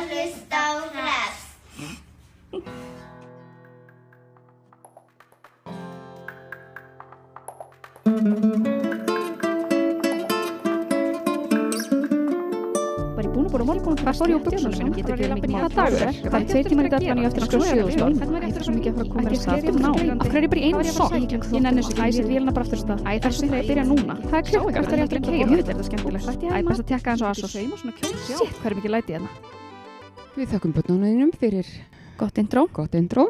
að hlusta á hrefs. að að morgun og fór ég á buksum sinum Getur það ekki var mikið dagur það er tveir tímar í daglan ég eftir að skrifa sjöðustól það er svo mikið að fara að koma að stað ná, af hverju er ég bara í einu sokk? ég nenni þessu ekki, æ, sér vélina bara aftur af stað. Æ, það er svo þegar ég byrja núna. hvað er klukkan, hvert er ég eftir að keira þetta er það skemmtilegt æ, best að tekka hans á Asos. Shit, hvað er mikið læti hérna Við þakkum börnunum fyrir gott intro, gott intro.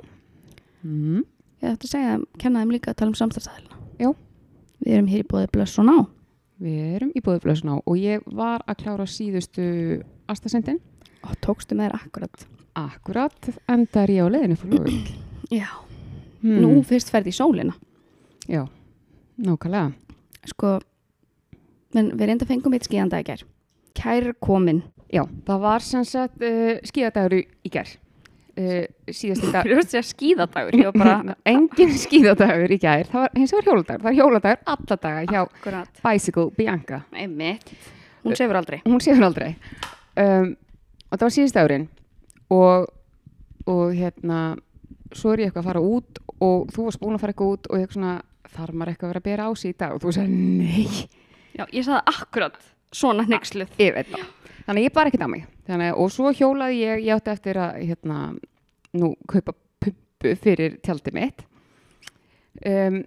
Mm. ég ætti að segja, kenna þeim líka að tala um samstafstæðilina Já. við erum hér í bóði blöss og ná Við erum í bóðuflöðsuna og ég var að klára síðustu astasendin. og tókstu með þér akkurat Akkurat, enda er ég á leiðinu fyrir lögur. já, Hmm. nú fyrst ferði í sólina Já, nákvæmlega. sko, en við reynda fengum eitt gær kær komin Já, það var sem sagt uh, skíðadagur í, gær. Uh, síðast í dag. Skíðadagur, ég var bara Engin skíðadagur í gær. Það var hins vegar hjóladagur. Það er hjóladagur alla daga hjá akkurat, Bicycle Bianca. einmitt hún sefur aldrei Hún séður aldrei. Um, og það var síðast dagurinn og, og hérna, svo er ég eitthvað að fara út og þú varst búin að fara eitthvað út og ég svona, þarf maður eitthvað að vera að bera á sig í dag og þú sagði, nei, já, ég sagði akkurat svona hnyggsluð ég veit það. Þannig að ég bara ekkert á mig. Þannig, og svo hjólaði ég, ég átti eftir að, hérna, nú, kaupa pumpu fyrir tjaldið mitt. Um,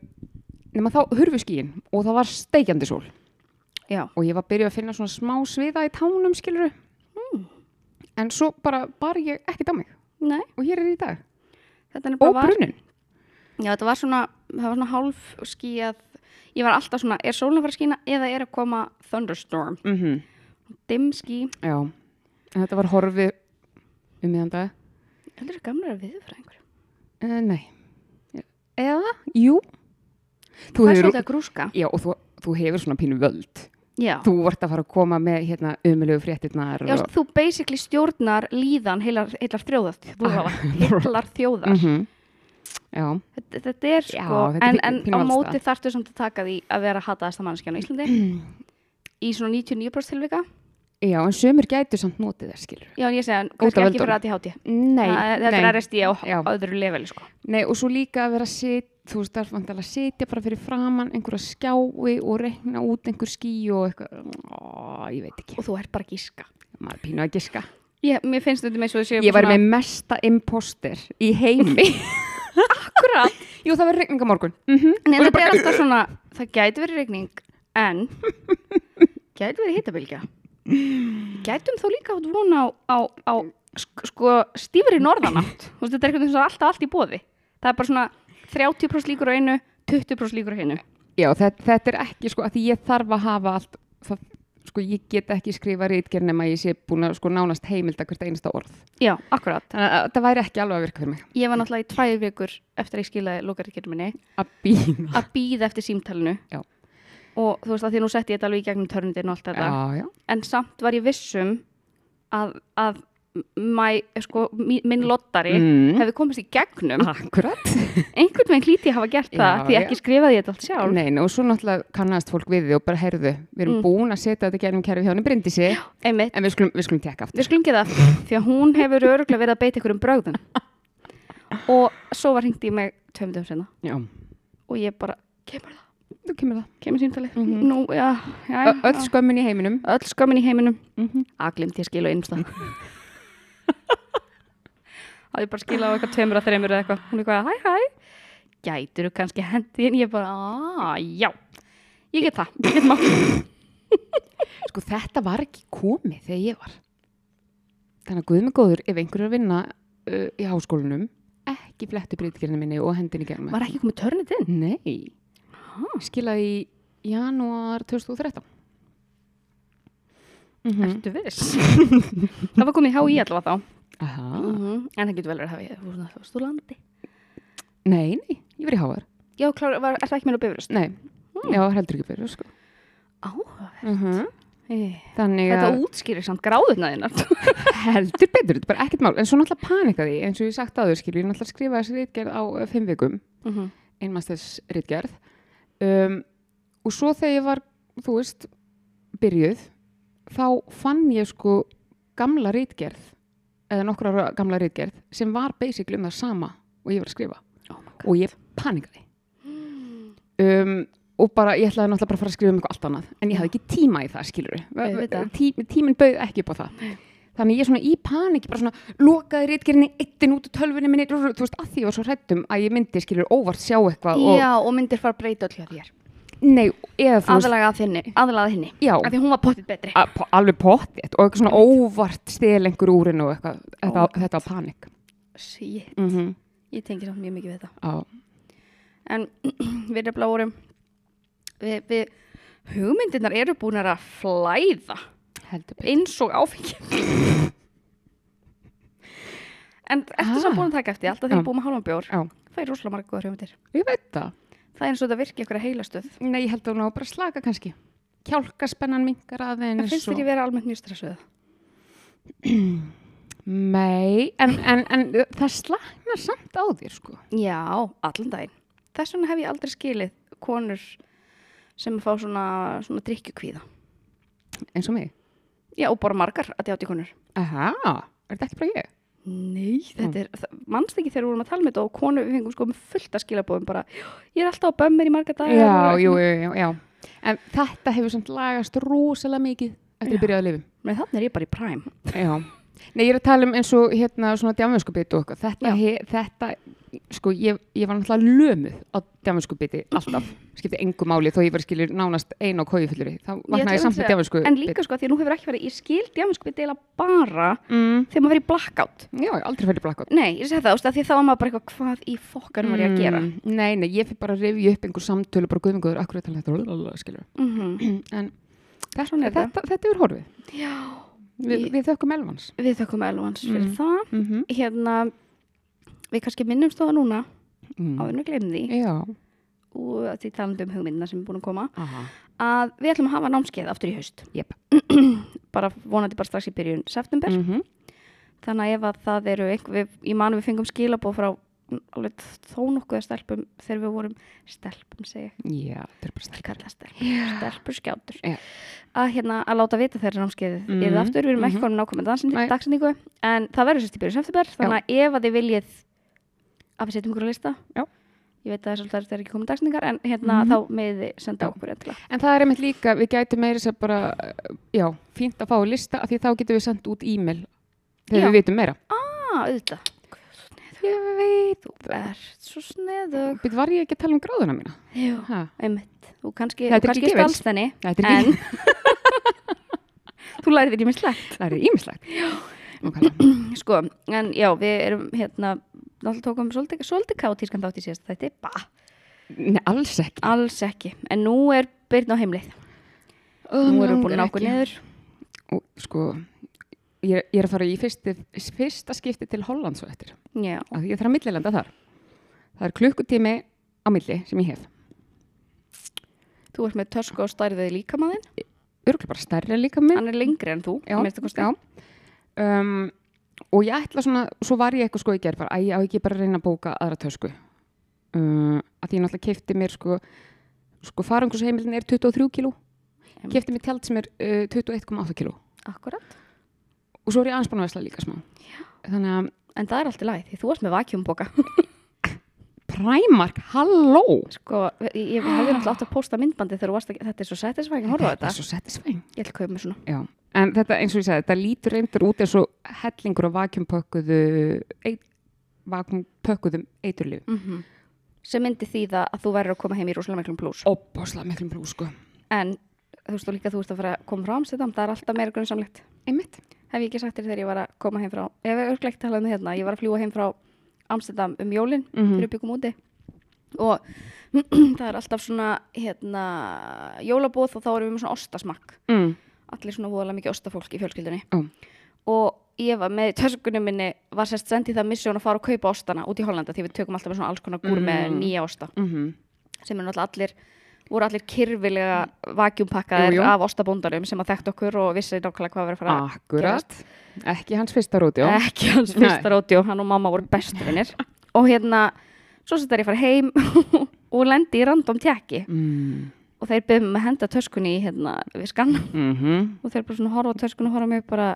nema þá hurfu skíin og það var steikjandi sól. já, og ég var byrjuð að finna svona smá sviða í tánum skiluru en svo bara bar ég ekkert á mig. Nei, og hér er ég í dag. Og brunnin. Já, þetta var svona, það var svona hálf skíðað ég var alltaf svona, er sólun að fara að skína eða er að koma thunderstorm? Mm dimm skí, já, en þetta var horfið um miðan dag. Heldur það gamla viðfræðingur uh, nei. Eða, jú. Þú er hefur, svolítið að grúska? Já, og þú, þú hefur svona pínu völd. Já, þú vart að fara að koma með hérna umilegu fréttirnar já og, þú basically stjórnar líðan heilar, heilar þjóðar. Heilar þjóðar. Mhm. já, þetta, þetta er Já, sko, þetta er en, pínu- en á móti þarftu samt að taka því að vera hataðasta mannskjan á Íslandi. Í svona 99% tilvika já, en sömur gætu samt notið þess skilur já, en ég segja, kannski ekki fyrir ADHD nei, Það- þetta nei. er RSD á Já. öðru leveli sko. Nei, og svo líka að vera að sit, þú veist, það er vantilega að sitja bara fyrir framann einhverja skjái og reikna út einhver skí og eitthvað, ó, ég veit ekki, og þú ert bara gíska maður pínu að giska. ég, mér finnst þetta með svo að séu Ég var með mesta imposter í heimi. akkurat Jú, það verður reikninga morgun. Mm -hmm. en gætum þó líka átt von á, á, á sk- sko stífri norðanátt Þú veist, þetta er eitthvað sem er alltaf allt í bóði það er bara svona 30% líkur á einu 20% líkur á einu Já, þetta, þetta er ekki, sko, að ég þarf að hafa allt, það, sko, ég get ekki skrifa reitgerð nema ég sé búin að, sko, nánast heimilda hvert einasta orð. já, akkurat. Þannig að það væri ekki alveg að virka fyrir mig. ég var náttúrulega í tvær vikur eftir að ég skilaði lókaríkjörnum minni. Að býða eftir símtalinu. Já. Og þú veist að því nú setti ég þetta alveg í gegnum törnundin og allt þetta Já, já. en samt var ég vissum að, að mæ, sko, mi- minn lottari Mm. hefði komist í gegnum Akkurat. einhvern veginn hlíti ég hafa gert það Já, því ekki skrifaði ég þetta allt sjálf Nei, og svo náttúrulega kannast fólk við þið og bara heyrðu, við erum Mm. búin að setja þetta gegnum kerfi hjá henni einmitt, en við skulum, við skulum tekka aftur. við skulum gera það því að hún hefur öruglega verið að beita ykkur um brögðum og svo var hringt í mig tveim dögum senna og ég bara, kemur það, þú kemur það. kemur símtalið Mhm. nú, já, já, Ö- Öll skömmin í heiminum. öll skömmin í heiminum Mm -hmm. að glimt ég skil og einstað að ég bara skila á eitthvað tveimur að þreimur eða eitthvað hún er eitthvað, hæ hæ gætur þú kannski hendi en ég bara, aaa, já ég get það, ég get mátt Sko þetta var ekki komið þegar ég var. Þannig að guð með góður, ef einhver er að vinna uh, í háskólanum, ekki flettu breytgerinu minni og hendin í gegnum. var ekki komið törnit inn Nei, skilaði í janúar 2013. Mm -hmm. ertu viss það var komið í HÍ allavega þá Aha. mm en það getur vel verið að hafa veist, þú veist, þú landi Nei, nei, ég í háar. já, klár, var, er það ekki meira bifröst Nei, já, heldur ekki fyrir, sko. áhugavert Uh -huh. Eh, þetta útskýrir samt gráðuna þínar heldur betur, þetta er bara ekkert mál. En svo náttúrulega panikaði, eins og ég sagt áður, skilju, ég náttúrulega skrifa þessi rítgerð á uh, fimm vikum, Mhm. einmastess rítgerð. Um, og svo þegar ég var, þú veist, byrjuð, þá fann ég sko gamla rítgerð eða nokkur ára gamla rítgerð sem var basically um það sama og ég var að skrifa. Oh og ég panikaði. Um, og bara, ég ætlaði náttúrulega bara að fara að skrifa um eitthvað allt annað en ég hafði ekki tíma í það, skilur. Tí, tíminn bauð ekki upp á það þannig ég svona í paniki bara svona lokaði rítgerðinni eittin út úr tölvunni minni þú veist, að því ég var svo hrættum að ég myndi, skilur, óvart sjá eitthvað og, Já, og myndir fara að breyta hjá þér. nei, eða þú veist, Aðlaga að þinni, aðlaga að hinni. já Af því hún var pottið betri. a- po- alveg pottið og eitthvað svona óvart stil einhver úrinu og eitthvað, þetta, Oh. þetta var panik Sí, mm -hmm. ég tengi samt mjög mikið við þetta. á, En við erum vorum, við, við, hugmyndirnar eru búin að flæða eins og áfengi. en eftir Ah. samt búin að taka eftir, alltaf ég er búin með hálfan bjór, það er rosalega marga góða hugmyndir. ég veit það Það er eins og þetta virki eitthvað heilastöð. Nei, ég held að hún á bara að slaka kannski. Kjálkaspennan minkar En aðeins. finnst þér ég vera almennt mjög stressuð? Nei, en, en, en það slaknar samt á þér, sko. Já, allan daginn. Þess vegna hef ég aldrei skilið konur sem fá svona, svona drikkjukvíða. Eins og mig. Já, og bara margar að þjátti konur. Aha, er þetta ekki bara ég? Nei, þetta er, það, mannst ekki þegar við vorum að tala með þetta og konur, við fengum sko með fullt að skilabóðum bara, ég er alltaf á bömmir í marga dagar. Já, jú, jú, jú, já. En þetta hefur samt lagast rosalega mikið eftir Já. að byrja að lifa. Nei, þannig er ég bara í præm. Já. Nei, ég er að tala um eins og hérna svona djamvönskubiti og eitthvað. Þetta, he, þetta, sko, ég, ég var náttúrulega lömuð á djamvönskubiti alltaf. Skipti engu máli þó ég var skilur nánast ein á kójufulluri. Þá vaknaði ég samt með djamvönskubiti. En líka sko, því að nú hefur ekki verið, ég skil djaminsko við deila bara Mm, þegar maður verið blackout. já, ég aldrei fyrir blackout. Nei, ég segi það, af því þá var maður bara eitthvað, hvað í fokkanum var ég að gera? Mm, Nei, nei, ég fyrir bara að rifja upp einhver samtölu bara er þetta þetta. þetta, þetta er horfið Já, Vi, Ég- við þökkum elvans við þökkum Elvans fyrir Mm. það. mm -hmm. Hérna, við kannski minnumst það núna, mm. áður við því, Já, og því talandi um hugmyndina sem er búin að koma, aha að við ætlum að hafa námskeið aftur í haust. Jep. bara vonandi bara strax í byrjun september. mm Þannig að ef að það eru einhver, við, ég manu við fengum skilabóð frá alveg þó nokkuð stelpum þegar við vorum stelpum segja, stelpur, stelpur skjátur Já. að hérna að láta vita þeirra námskeiðið mm Mhm, aftur, við erum ekki mhm. konum nákvæmlega Nei. dagsendingu, en það verður sérst í byrjun september, þannig að ef að þið viljið að við setjum ykkur á lista Já. ég veit að það er ekki komið dagsendingar en hérna Mhm. þá með þið senda okkur endilega. En það er einmitt líka, við gætum meira sér bara, já, fínt að fá að lista af því þá getum við sendt út e-mail þegar við vitum meira. Ah. Ég veit. Þú ert svo sneðug. Býtt var ég ekki að tala um gráðuna mína? Jú, Ha, einmitt. Þú kannski, er er en þú lærið þér í mislegt. það er ímislegt. Sko, en já, við erum hérna, náttúrulega tókum svolítið, svolítið kátískan þátt í síðast þetta, bah, Nei, alls ekki. alls ekki. En nú er byrjun á heimlið. Nú erum við búin okkur niður. og sko ég, ég er að fara í fyrsti, fyrsta skipti til Holland svo eftir. Já, af því ég þarf að millilenda þar. Það er klukkutími á milli sem ég hef. Þú ert með tösku og stærðið líkamaðinn. örgulega bara stærri líka minn Hann er lengri en þú, já. Um, og ég ætla svona svo var ég eitthvað sko í gerð bara, að ég á ekki bara að reyna að bóka aðra tösku? Uh, að því ég náttúrulega kefti mér sko sko farangusheimilin er 23 kíló. Em. kefti mér tjald sem er uh, 21,8 kíló. Akkurat. Og svo er ég aðeins búin að vesla líka smá þannig að En það er allt í lagi, því þú varst með vakjumboka. Primark, halló sko, ég, ég hefði náttúrulega átt að posta myndbandi þegar þú varst að, þetta er svo á Þetta þetta. er svo satisfying. Ég að kaupa mér svona. Já, en þetta eins og ég sagði, þetta lítur reyndur út eins og hellingur á vakjumpökkuðu eit, vakjumpökkuðum eiturlif. Mm Sem myndi þýða að þú verður að koma heim í rosalega miklum plús. Óbáslega miklum blú, sko. En þú veist þú líka, þú ert að fara að koma frá Hef ég ekki sagt þér þegar ég var að koma heim frá, ég hef örglegt talað um það hérna, ég var að fljúa heim frá Amsterdam um jólin, Mhm. fyrir byggum úti. Og það er alltaf svona, hérna, jólabóð og þá erum við með svona ostasmakk. Mm. Allir svona voðalega mikið ostafólk í fjölskyldunni. Ó. Og ég var með töskunum minni, var sérst sendið það missjón að fara og kaupa ostana út í Hollanda því við tökum alltaf með svona alls konar gúr með Mm. nýja osta Mm sem er náttúrulega allir voru allir kyrfilega vakjumpakkaðir af ostabóndarum sem að þekkt okkur og vissi nákvæmlega hvað var að fara að Akkurat. Ekki hans fyrsta rótjó. ekki hans fyrsta róti hann og mamma voru bestu vinnir og hérna, svo settar ég fara heim og lendi í random tjekki Mm. og þeir byrðum með að henda töskunni í hérna við skanna Mm og þeir bara svona horfa töskunni og horfa mig bara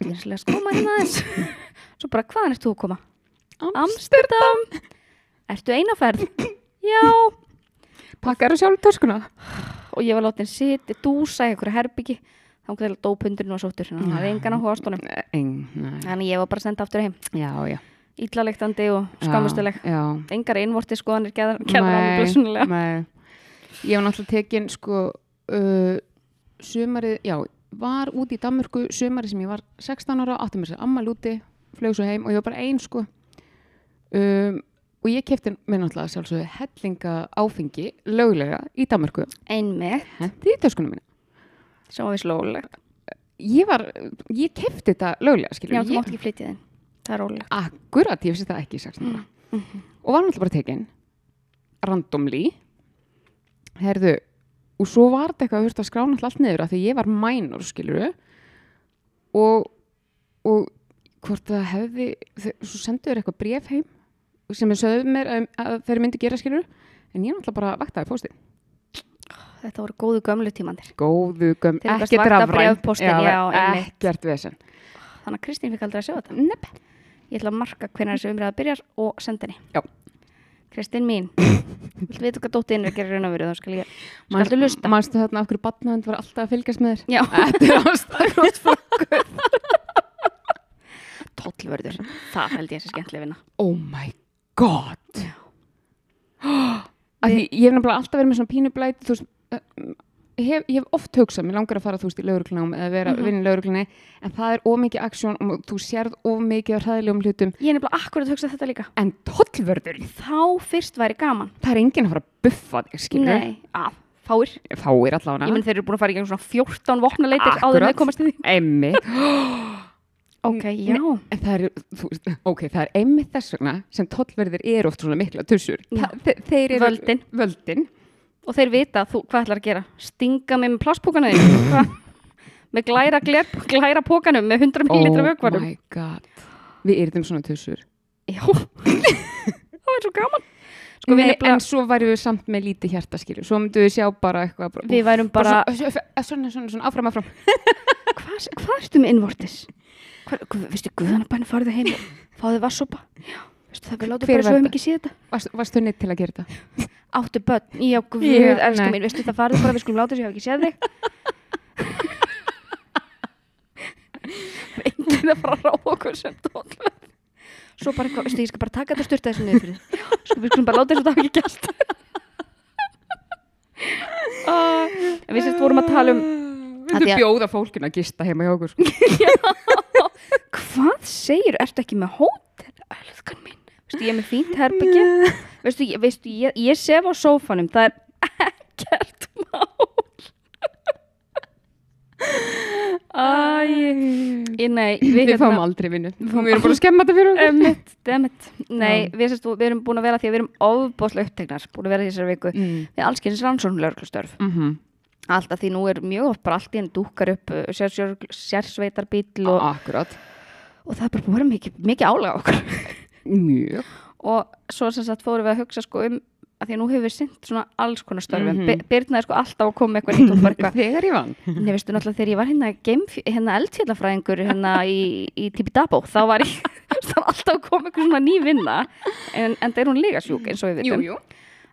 Lýsilega skóma hérna aðeins Svo bara, hvaðan ert þú að koma? Amsterdam. Amsterdam Ertu einaferð? Já Pakkar sjálf töskuna? Og ég var látin sitja, dúsa í einhverju herbyggi þá kom þeirra dópundurinn og sóttur þannig að það er engan á nei. Þannig ég var bara að senda aftur heim Já, já. Íllalektandi og skamustuleg Já, Engar einvorti skoðanir gerðar á mig. Ég var náttúrulega tekin sko uh, sumarið, já, var úti í Danmörku sumarið sem ég var 16 ára, átti mér sér ammal úti, flög svo heim og ég var bara ein sko. Um, og ég kefti mér náttúrulega sjálfsögðu hellinga áfengi löglega í Danmörku. Einmitt, Hendi í töskunum sem var við slólegt Ég var, ég kefti þetta löglega, skilur. Já, þú mátt ekki flytja þinn. Það er rólegt. Akkurat, ég vissi það ekki í 16 ára. Og var náttúrulega bara tekin randomly. Herðu, og svo var þetta eitthvað að hurta að skrána alltaf allt niður af því ég var mænur, skilur og, og hvort það hefði, svo sendu þér eitthvað bréf heim sem er sögðu mér að, að þeir myndi gera, skilur en ég náttúrulega bara vaktaði póstið. Þetta voru góðu gömlu tímandir Góðu, göm, Þeir gast ekkert rafræn. ekkert vesen. Þannig að Kristín fikk aldrei að sjá þetta Nepp. Ég ætla að marka hvernig þessi umræða byrjar og senda henni Já. Kristín mín Viltu vita hvað dóttin er að raun og veru þá skal ég Skaltu lusta Manstu þarna hverju batnaðund var alltaf að fylgjast með þér? Já, Þetta er ástæður. tollvörður Það held ég að sé skemmtileg vinna oh my god Af því ég hef nefnilega alltaf verið með svona pínublæti þú veist, hef, ég hef oft hugsað mér langar að fara þú veist í lauruglunám eða vera mm Mhm. vinna í lauruglunni en það er of mikið aksjón og þú sérð of mikið af hræðilegum hlutum. Ég er nefnilega akkurat að hugsa þetta líka. En tollvörður, Þá fyrst væri gaman. Það er enginn að fara að buffa þig skilur, Nei, að, fáir. Fáir allavega. Ég menn þeir eru búin að fara í gegnum svona 14 vopnaleitir áður þeir komast í því. Emmi, Ok, já en það er, þú, veist, ok, það er einmitt þess vegna sem tollverðir eru oft svona mikla tussur. Já. Þe- Þeir eru Völdin. Völdin. Og þeir vita þú, hvað ætlar að gera Stinga mig með plásspókana þín Með glæra, gler, glæra pókanum með 100 millilitra oh vökvarum my god. Við erum svona tussur. Já, það er svo gaman Sko Nei, en svo væri við samt með lítið hjarta skilju. Svo myndum við sjá bara eitthvað. Bara, Við værum bara, Svona, svona, svona, áfram, áfram. hvað ertu með innvortis? Veistu, guðanabæni farðu heim og fáðu vassopa? Já, við Hver bara svo var um þetta? sé þetta. Varst, varstu neitt til að gera þetta? Áttu börn, já, guð, Já, elsku mín, veistu það farðu bara, við skulum láta þess að ég hafa ekki séð þig. Enginn að fara að ráða okkur sem tónlega. Svo bara veistu, ég skal bara taka þetta styrta þessu niður fyrir. Sko, við skulum bara láta þess að það hafa ekki gæst. uh, en við sérst vorum að tala um því að- bjóða fólkinu að gista heima hjá okkur? Sko? Hvað segir, ertu ekki með hótel? Elskan mín, veistu, ég er með fínt herbyggja Veistu, ég, veistu, ég, ég sef á sófanum. Það er ekkert mál. Æ, ég, nei Við, Við hérna- fáum aldrei vinnu. Við erum bara að skemma þetta fyrir demmett Nei, við, sérst, við erum búin að vera því að við erum ofbóðslega upptegnar Búin að vera í þessari viku. Mm. Við allskynns rannsóknlörglustörf Mm Alltaf því nú er mjög oft bara allt í enn dúkar upp uh, sér- sérsveitarbíl og, Akkurat. og það er bara búin mikið, mikið álega okkur Mjög. og svo sem sagt fórum við að hugsa sko um að því að nú hefur við sinnt svona alls konar störfum mm. Birna er sko alltaf að koma eitthvað nýtt og bara eitthvað Þegar ég vann. Nei, veistu náttúrulega þegar ég var hérna, hérna eldfjallafræðingur hérna í, í Tibidabo þá var ég alltaf að koma eitthvað svona ný vinna en, en það er hún líka sjúk eins og við jú.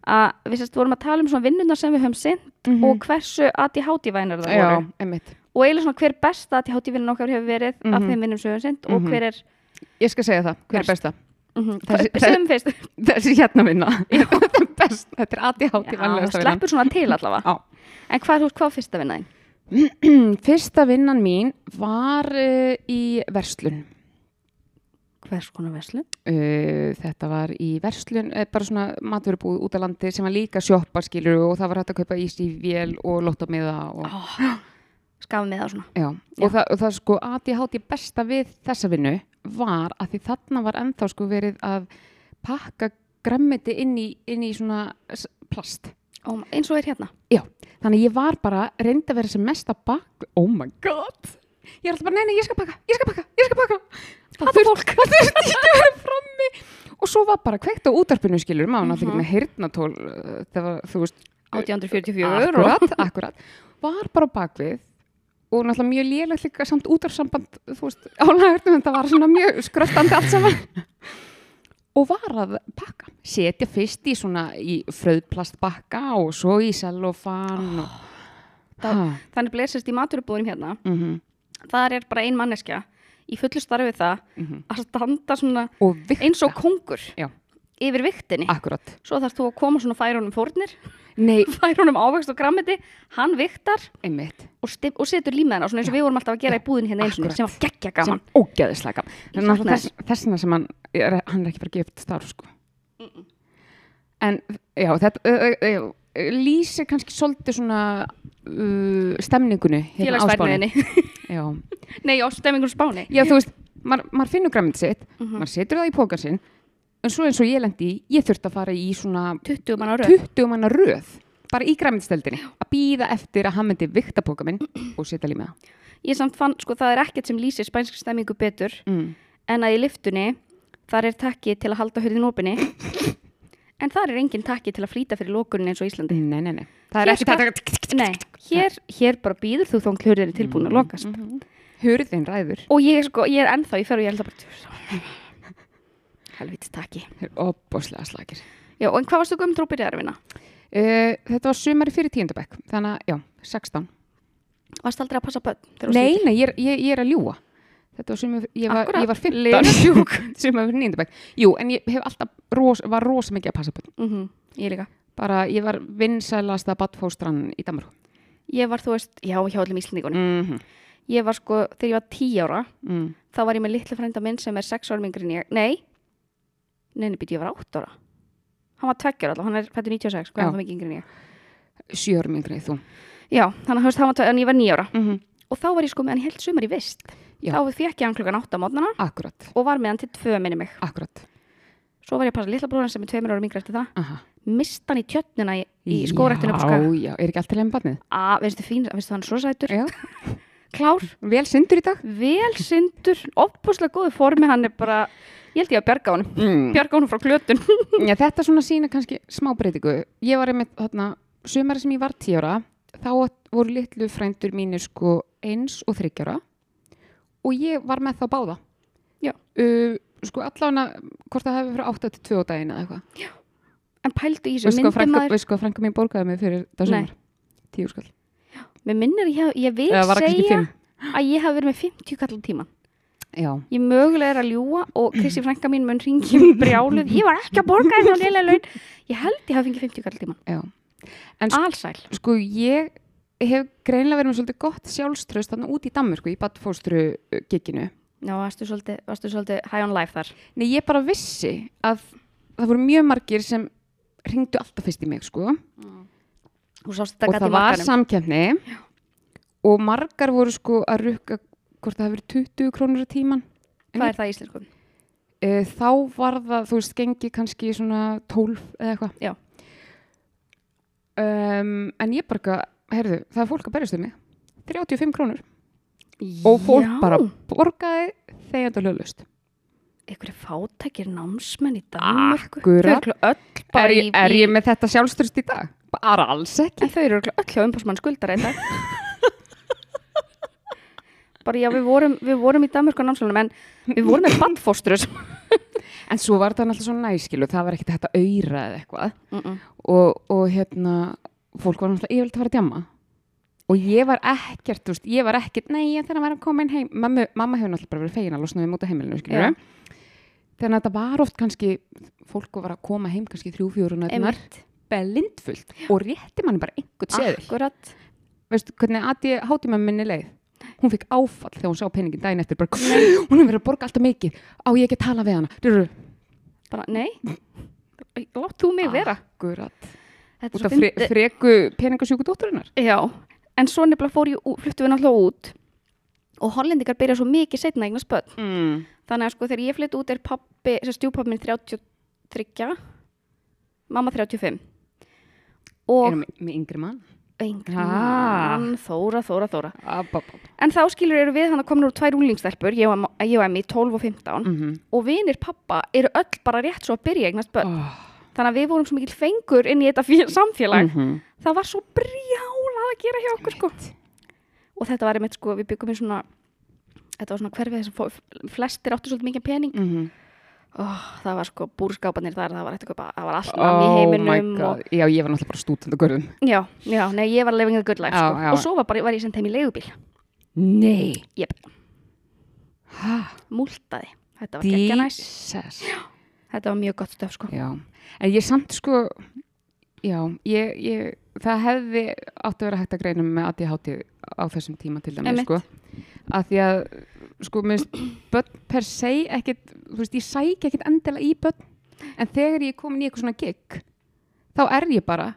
Að við sérst vorum að tala um svona vinnuna sem við höfum sinnt Mhm. og hversu ADHD vænar það Já, voru emmitt. og eiginlega svona hver besta ADHD vinnan okkar hefur verið af Mhm. þeim vinnum sem við höfum sinnt og Mhm. hver er Ég skal segja það. Hver er Verst. besta? mm Þessi- fyrst Þessi hérna vinna. Þetta er best. Þetta er ADHD Já, vinnan. sleppur svona til allavega Já. en hvað, hvað fyrsta vinnaðin? Fyrsta vinnan mín var uh, í verslun. Hvers konar veslu? Uh, þetta var í verslun, bara svona maturubúð út á landi sem var líka sjoppa skilur og það var hægt að kaupa ís í vél og lótamiða og, Oh, skafa með það svona já. Já. og, það, og það sko ADHD besta við þessa vinnu var að því þarna var ennþá sko verið að pakka grammiti inn í, inn í svona plast. Ó, eins og er hérna Já, þannig ég var bara reyndi að vera sem mest að bak oh my god ég er alltaf bara, nei, nei, ég skal baka, ég skal baka, ég skal baka. Það þurft, það þurft ekki að vera frammi. Og svo var bara kveikt á útarpinu skilur maður náttúrulega ekki Mhm. með heyrnatól uh, það var, þú veist, 1844 og akkurat, akkurat. Var bara bakvið og náttúrulega mjög lélegt líka samt útarsamband, þú veist, álægurtum en það var svona mjög skröftandi allt saman. Og var að pakka setja fyrst í svona í fröðplastbakka og svo í sellofan og Það- Þannig blesist í maturubúðum hérna. mm -hmm. Það er bara ein manneskja í fullu starfi það Mhm. að standa svona og eins og kongur Já. yfir viktinni. akkurat Svo þarfst þú að koma svona færa honum fórnir, nei, færa honum ávegst og grammiti, hann viktar einmitt og, og setur límaðina svona eins og við vorum alltaf að gera í búðin hérna eins og sem var geggja gaman. ógeðislega gaman sakna þess, þessna sem hann er, hann er ekki bara gift starf sko. en já þetta uh, uh, uh, lýsir kannski svolítið svona uh, stemningunni hérna á Spáni. Félagsfærniðinni. já. Nei, á stemmingun spáni. já þú veist, maður mað finnur græmint sitt Mhm. maður setur það í pókan sinn en svo eins og ég lendi í, ég þurfti að fara í svona 20 manna röð. 20 manna röð bara í græmintstöldinni að býða eftir að hann myndi vikta póka minn og setja líma Ég samt fann, sko, það er ekkert sem lýsir spænsk stemmingu betur mm. en að í liftunni þar er takki til að halda hurðin opinni en þar er engin takki til að flýta fyrir lokunin eins og Íslandi. nei, nei, nei það Hér er ekki skal- þetta Nei, hér, hér bara býður þú þóng hurðin er tilbúin að lokast. hurðin ræður Og ég, sko, ég er ennþá í ferð og ég held að bara helvítið takki. Opboslega slagir Já, og en hvað varstu gömur þú byrjaði að vinna? Uh, þetta var sumari fyrir tíundabæk, þannig að, já, 16. Varst aldrei að passa varst Nei, nei, ég, ég, ég er að ljúa. Þetta var sumari, ég var, ég var 15. Leðurstjúk. sumari fyrir níundabæk. Jú, en ég hef alltaf, ros, var rosa mikið að passa bönn. Mhm, Ég líka. Bara, ég var vinsælasta badfóstran í Danmarku. Ég var, þú veist, já, hjá öllum Íslandíkunum. Mm -hmm. Ég var sko, þegar ég var 10 ára, mm. þá var ég með litlu frænda minn sem er 6 ára mingri en ég. Nei, neini, býtti, ég var 8 ára. Hann var tveggjur alltaf, hann er fættur 96, hvað er það mikið yngri en ég? Sjö árum yngri en þú. Já, þannig að hann var en ég var 9 ára. Mm Og þá var ég sko með hann heilt sumar í vist. Já. Þá fekk ég hann klukkan 8 á mótnana og var með hann til 2 minni mig. akkurat. Svo var ég að passa litla bróðan sem er 2 ára mingri eftir það. Aha. Mist hann í tjötnina í, í skórektinu Já, já, er ekki allt til enn badnið? Að, veistu fín, veistu hann er svo sætur. Já. Klár, Vel syndur í dag? vel syndur, opbúslega góðu formi, hann er bara, ég held ég að bjarga honum. Mm. Bjarga honum frá klötun. Já, þetta svona sína kannski smá breytingu. Ég var einmitt þarna, sumari sem ég var tíara, þá voru litlu frændur mínir sko eins og þryggjara og ég var með þá báða. Já. Uh, sko allavega, hvort það hefði fyrir 8 til 2 daginn eða eitthvað. En pældu í þessu, frænka, maður, hvað frænka mín borgaði mig fyrir það Nei. sumar? Tíu skall. mér minnir, ég, ég vil var segja að ég hef verið með 50 kallar tíma. Já. Ég mögulega er að ljúa og Krissi frænka mín mun ringi brjáluð. Ég var ekki að borga. Ég held ég hef fengið 50 kallar tíma. En sk- Alsæl. sko ég hef greinlega verið með svolítið gott sjálfströst þarna út í Danmörku í badfóstru giginu. Já, varstu svolítið, varstu svolítið high on life þar. Nei, ég bara vissi að það voru mjög margir sem ringdu alltaf fyrst í mig, sko. Sást og gæti það var samkeppni og margar voru sko að rukka hvort það hefur verið 20 krónur á tíman. Hvað er það í íslensku? E, þá var það, þú veist, gengi kannski svona 12 eða eitthvað. Já. Um, en ég bara, heyrðu, það er fólk að berjast um mig. 35 krónur. Og fólk Já. bara borgaði þegar löglust. Einhverju fátækir námsmenn í Danmörku. Er, er ég með þetta sjálfströst í dag? Bara alls ekki. En þau eru öll hjá umbásmann skuldar dag. bara já, við vorum, við vorum í Danmörku á námsmennum en við vorum með bandfóstrus. En svo var það náttúrulega svona næskilu, það var ekkert að auðra eða eitthvað. Mm -mm. og, og hérna fólk var náttúrulega yfirleitt að fara að djama og ég var ekkert, þú veist, ég var ekkert nei, ég þarf að vera að koma inn heim mamma, mamma hefur náttúrulega bara verið fegin að losna við múta heimilinu Já. skilur þannig að þetta var oft kannski fólk var að koma heim kannski þrjú, fjóru nættunar Einmitt. belindfullt og rétti manni bara einhvern seðil. Akkurat. veistu hvernig að ég háti með minni leið? Hún fikk áfall þegar hún sá peningin daginn eftir bara, hún hefur verið að borga alltaf mikið. Á ég ekki að tala við hana? Durru, Bara, nei, látt þú mig vera. er út af fre, freku peningasjúku dótturinnar Já, en svo nefnilega fór ég, fluttu við náttúrulega út. Og hollendingar byrja svo mikið setna eignast börn. mm. Þannig að sko þegar ég flytt út er pappi, stjúpappi minn 33, mamma 35 og erum við með yngri mann yngri mann, Þóra, Þóra, Þóra. Ab, ab, ab. En þá skilur eru við hann að komin úr tvær úlingstelpur, ég og Emmi, 12 og 15 Mm og vinir pappa eru öll bara rétt svo að byrja eignast börn. oh. Þannig að við vorum svo mikil fengur inn í þetta fél, samfélag. -hmm. Það var svo brjálað að gera hjá okkur sko. og þetta var einmitt sko, við byggum í svona þetta var svona hverfið þess að fó- flestir áttu svolítið mikið pening. Mm oh, það var sko búrskapanir þar það var, var allt namn í heiminum og, Já, ég var náttúrulega bara stúdend og görðum já, já, nei, ég var living a good life Já, sko. og svo var, bara, var ég sendt heim í leigubíl. Nei. Hæ? múltaði, þetta var geggja næs. Jesus. Þetta var mjög gott stöf sko. Já, en ég samt sko Já, ég, ég það hefði átt að vera hægt að greina með ADHD á þessum tíma til dæmis sko að því að sko, mér finnst börn per se ekkit, þú veist, ég sæk ekkit endilega í börn, en þegar ég er komin í eitthvað svona gig, þá er ég bara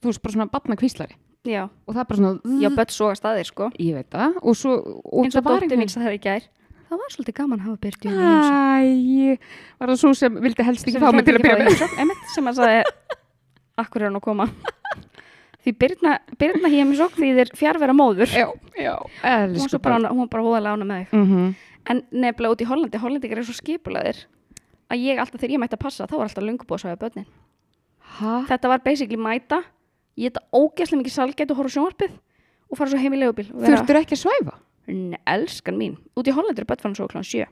þú veist, bara svona batna kvíslari já, og það er bara svona, já, börn soga staðir sko. Ég veit það. Og svo, og eins og dóttir mín sagði í gær það var svolítið gaman að hafa byrtu í heimsókn. Æ, var það svo sem vildi helst ekki fá mig til að ekki byrja með. sem að sagði akkur er hann að koma því Birna, Birna heimsókn því þér fjárvera móður. Já, já, hún, svo bara, hún var bara hóðalega ána með þig. Mm -hmm. en nefnilega út í Hollandi, Hollandingar er svo skipulaðir að ég alltaf þegar ég mætti að passa þá var alltaf löngu búið að svæða börnin. Hæ? þetta var basically mæta ég þetta ógæslega mikið salgætt og horfa á sjónvarpið og fara svo heim í vera, Þurftur ekki að svæfa? Nei, elskan mín. Út í Hollandi er börn fann svo kláðan sjö.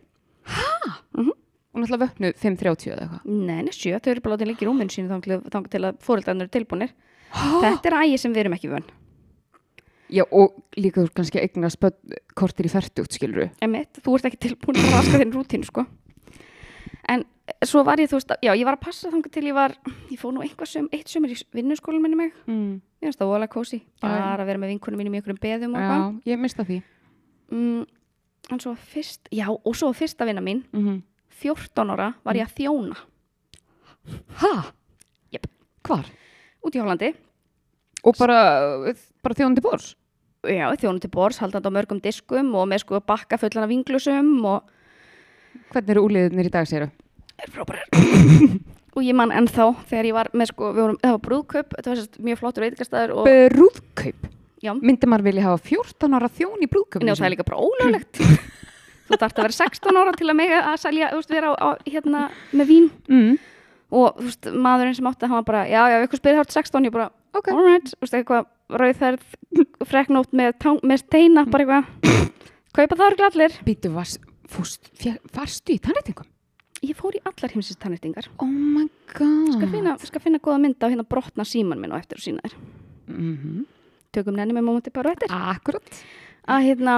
Og náttúrulega vöknu 5.30 eða eitthvað. nei, nei, sjö, þau eru bara látið líka í rúminn sínu þang til, að fóreldarnir eru tilbúnir þetta er ægi sem við erum ekki vön Já, og líka þú ert kannski að börn kortir í færtugt, skilur Emitt, þú ert ekki tilbúin að raska þinn rútínu sko. en eh, svo var ég þú veist, já, ég var að passa þangar til ég var ég fór nú einhvað sem, eitt sömur í vinnuskólan minni mig, mm. ég finnst það vola kósi bara að vera með vinkunum mínum í einhverjum beðum og Já, hvað ég mista því. mm, en svo fyrst, já, og svo fyrsta vinna mín Mm -hmm. 14 ára var ég að þjóna Hæ? Jep. Hvar? Út í Hollandi Og bara, bara þjóðandi bors? já, þjóna til bors, haldandi á mörgum diskum og með sko bakka fullan af vinglusum og Hvernig eru úliðinir í dag, segir er frábærar og ég man ennþá þegar ég var með sko, vorum, það var brúðkaup þetta var sérst mjög flottur veitingastæður og Brúðkaup? já, Myndi maður vilja hafa 14 ára þjón í brúðkaup? Og það er líka bara ólöglegt þú þarft að vera 16 ára til að mega að selja, þú veist, vera á, á, hérna með vín Mm. Og þú veist, maðurinn sem átti, hann var bara já, já, ykkur spyrir hátt 16, ég bara, Ok. alright þú veist, eitthvað rauðþærð freknótt með, með steina, bara eitthvað kaupa það eru allir Býtu, varstu í tannréttingum? ég fór í allar heimsins tannréttingar Oh my god. skal finna, skal finna góða mynd á hérna brotna síman minn og eftir og sína þér Mm tökum nenni með mómenti bara á eftir Akkurat. að hérna,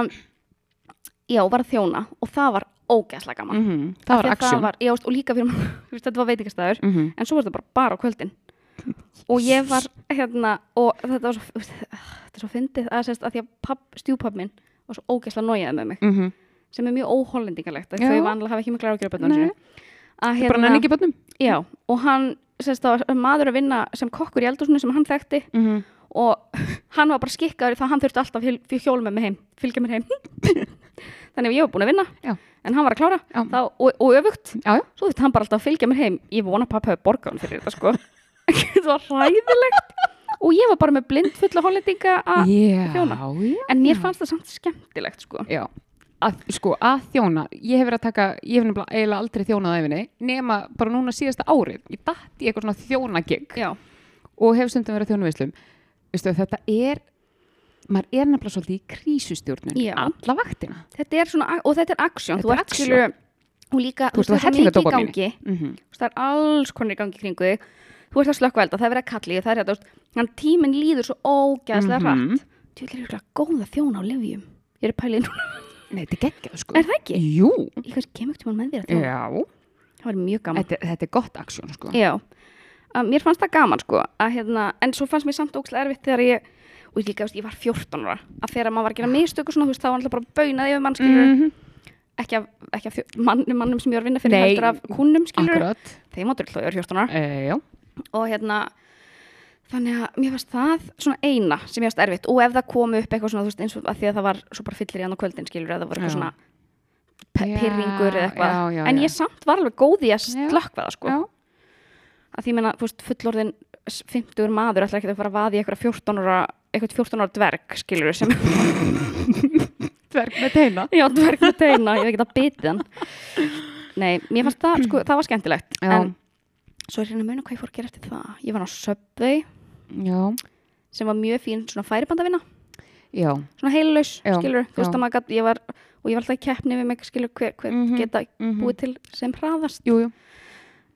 já, var að þjóna og það var ógæslega gaman Mm Það var aksjón. og líka fyrir veist, þetta var veitingastæður Mm -hmm. en svo var þetta bara, bara á kvöldin og ég var hérna og þetta var svo, þetta er svo fyndið að, sérst, að því að papp, stjúpapp minn var svo ógæslega nójaði með mig Mm -hmm. sem er mjög óhollendingalegt þau vanlega hafa ekki mikla ágjör nenni ekki bönnum? já, og hann sérst, maður að vinna sem kokkur í eldhúsinu sem hann þekkti -hmm. og hann var bara skikkaður að hann þurfti alltaf hjól- hjól með mig heim, fylgja mér heim þannig að ég var búin að vinna Já. en hann var að klára. Þá, og, og öfugt. Já, já. svo þetta hann bara alltaf að fylgja mér heim. Ég vona að pappa hefur borgað hann fyrir þetta sko. Þetta var hræðilegt. Og ég var bara með blind fulla hollendinga að Já, þjóna. en mér fannst það samt skemmtilegt sko. Já, að, sko, að þjóna. Ég hef verið að taka, ég hef eiginlega aldrei þjónað á æfinni, nema bara núna síðasta árið. Ég datt í eitthvað svona þjónagig og hef stundum verið að þjóna Vistu, þetta er maður er nefnilega svolítið í krísustjórnun alla vaktina. Þetta er svona og þetta er aksjón, þú er ert skilur og líka, Þú þú að veist, það er mikið í gangi. Mm -hmm. Þú það er alls konar í gangi kringu þig. Þú ert að slökka elda, það er verið að kalli það er þetta, þú veist, hann tíminn líður svo ógæðslega Mhm. hratt. Þú vil er ykkur góða þjóna á livjum ég er pælið núna, Nei, þetta er geggjað sko. Er það ekki? Jú, ég kannski kemur ekki með þér að þjóna? Já. Það var mjög gaman. Þetta, þetta er gott aksjón sko. Já, að mér fannst það gaman sko að hérna, en svo fannst mér samt ókslega erfitt þegar ég, og ég líka, ég var 14 ára. Að þegar maður var að gera mistöku svona, þú veist, þá var alltaf bara baunaði yfir mann, skilur, Mhm. ekki af, ekki af mann, mannum sem ég var að vinna fyrir, Nei. heldur af kúnnum, skilur, Akkurat. Þeim áttur alltaf var 14 ára. E, og hérna, þannig að mér fannst það svona eina sem ég fannst erfitt. Og ef það kom upp eitthvað svona, þú veist, eins og að því að það var svo bara fyllir í hann á kvöldin, skilur, eða það var eitthvað Já. svona pirringur eða eitthvað, já, já, en ég samt var alveg góð í að slökkva það, sko. Já, að því veist, fullorðin 50 maður ætlar ekki að fara að vaði eitthvað 14 ára, eitthvað 14 ára dverg skilur sem, dverg með teina. Já, dverg með teina ég hef ekki að bitið hann. Nei, mér fannst það, sko, það var skemmtilegt. Já. en svo er hérna muna hvað ég fór að gera eftir það. Ég var á Subway. Já, sem var mjög fín svona færibandavinna. Já, svona heilulaus, Já, skilur þú veist að maður gat, ég var, og ég var alltaf í keppni við mig, skilur, hver, hver Mhm, geta mhm. búið til sem hraðast. Jú, jú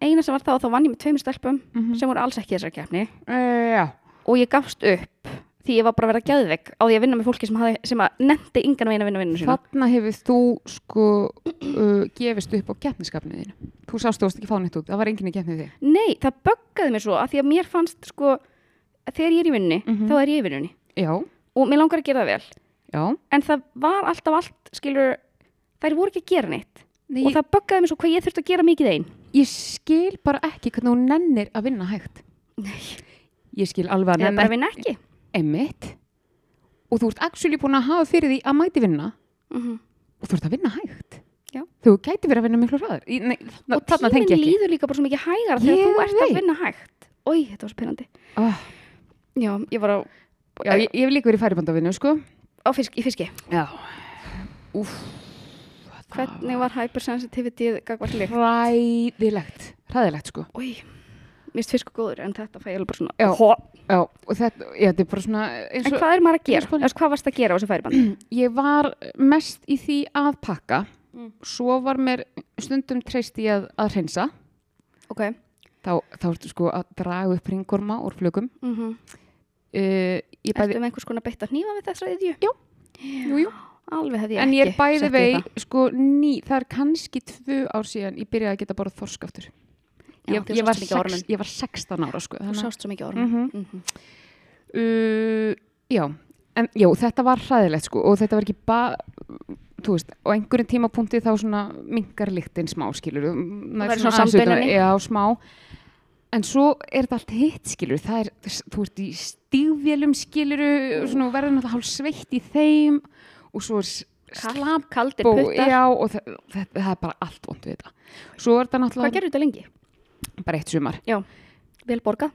eina sem var þá, þá vann ég með tveimur stelpum Mhm. sem voru alls ekki þessar keppni. Uh, já, og ég gafst upp því ég var bara að vera geðveik á því að vinna með fólki sem, hafði, sem að nefndi yngan veginn að vinna vinnu sína. Þarna hefur þú sko uh, gefist upp á keppniskapnið þínu. Þú sást þú varst ekki fánitt út, það var enginn í keppnið þig Nei, það böggaði mér svo að því að mér fannst sko, þegar ég er í vinnu Mhm. þá er ég í vinnunni. Já, og mér langar að gera það vel. Já. En það var alltaf allt, skilur þær voru ekki að gera neitt. Nei, og það böggaði mér svo hvað ég þurfti að gera mikið einn ég skil bara ekki hvernig þú nennir að vinna hægt. Nei, ég skil alveg að eða bara vinna ekki. Emitt og þú ert actually búin að hafa fyrir því að mæti vinna. Mm og þú ert að vinna hægt. Já. þú gæti verið að vinna miklu hraðar. Í- nei, og tíminn líður líka bara svo mikið hægara þegar þú ert að vinna hægt. Ói, þetta var spennandi. Oh, Já, ég var á, já, ég, ég hef líka verið í færibandavinu sko. Á fisk, í fiski. Já. Úf, Hvernig var hypersensitivity gagvart lykt? hræðilegt hræðilegt sko Ói, mér finnst fiskur góður en þetta fæ ég alveg bara svona Já. Já, og þetta, já, þetta er bara svona eins En og hvað er maður að gera? Eða hvað varst að gera á þessu færibandi? ég var mest í því að pakka Mm. svo var mér stundum treyst í að, að hreinsa ok þá, þá ertu sko að draga upp ringorma úr flugum mm -hmm. uh, bæði, Ertu með einhvers konar beitt að hnífa við þessa iðju? Já. jú, jú. Alveg hefði ég en ég er ekki bæði vei það. sko ný, það er kannski tvö ár síðan ég byrjaði að geta borðað þorsk aftur Já, ég, ég, var sex, ég var 16 ára sko Þú sást svo mikið ormum Mhm. mm -hmm. uh, já, en já, þetta var hræðilegt sko og þetta var ekki bara á einhverjum tímapunkti þá svona minkar lyktin smá skilur verður svona sambeinunni. já, smá en svo er þetta allt hitt skilur það er, þú ert í stígvélum skilur, og verður náttúrulega hálf sveitt í þeim og svo er slapp Kaldir puttar já, og það, það, það er bara allt vond við þetta Hvað gerðu þetta lengi? bara eitt sumar Vel borgað?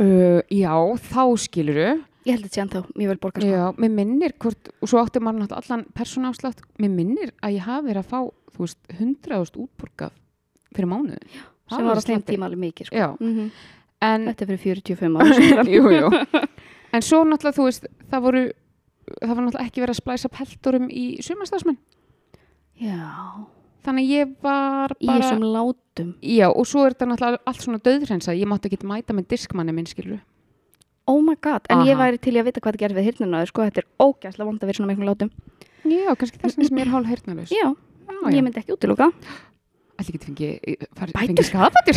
uh, já, þá skiluru Ég held þetta sé ennþá mjög vel borgað sko. Já, mér minnir hvort, og svo átti maður náttúrulega allan persónáfslátt, mér minnir að ég hafi verið að fá, þú veist, 100.000 útborgað fyrir mánuðin. Það sem var á þeim tíma alveg mikið sko. Já, mm en, Þetta er fyrir 45 ára jú, jú. En svo náttúrulega, þú veist, það voru, það var náttúrulega ekki verið að splæsa peltorum í sumastafsmenn. Já Þannig ég var Í bara, þessum látum já, og svo er þetta náttúrulega allt svona döðrensað, ég mátti ekki mæta með diskmanni minn, skilur. Oh my god, en ég Aha. væri til í að vita hvað það gerir við hirnina sko, þetta er ógæslega vond að vera í svona miklum látum Já, kannski þess vegna sem ég er hálf heyrnalaus. Já, já, ég myndi ekki útiloka Ætli ekki fengi, fari, Bætur. fengi skafættur.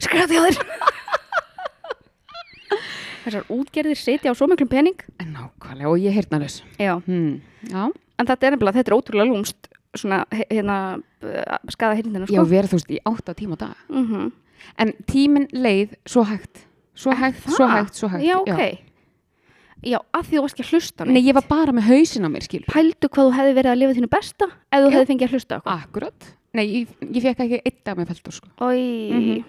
Þér Þessar útgerðir sitja á svo miklum pening Nákvæmlega, og ég heyrnalaus. Já, Hmm. Já, en þetta er nefnilega, þetta er ótrúlega lúmst svona, hérna uh, skada hirnina já, sko. verið þú veist í átta tíma á dag. mm En tíminn leið svo hægt, svo hægt, svo hægt, svo hægt. Já, ok Já, að því þú varst ekki að hlusta neitt. Nei, ég var bara með hausin á mér, skilur. Pældu hvað þú hefði verið að lifa þínu besta ef þú Já. hefði fengið að hlusta eitthvað. Akkurat. Nei, ég, ég fekk ekki eitt dag með feltur, sko. Ói, Mhm.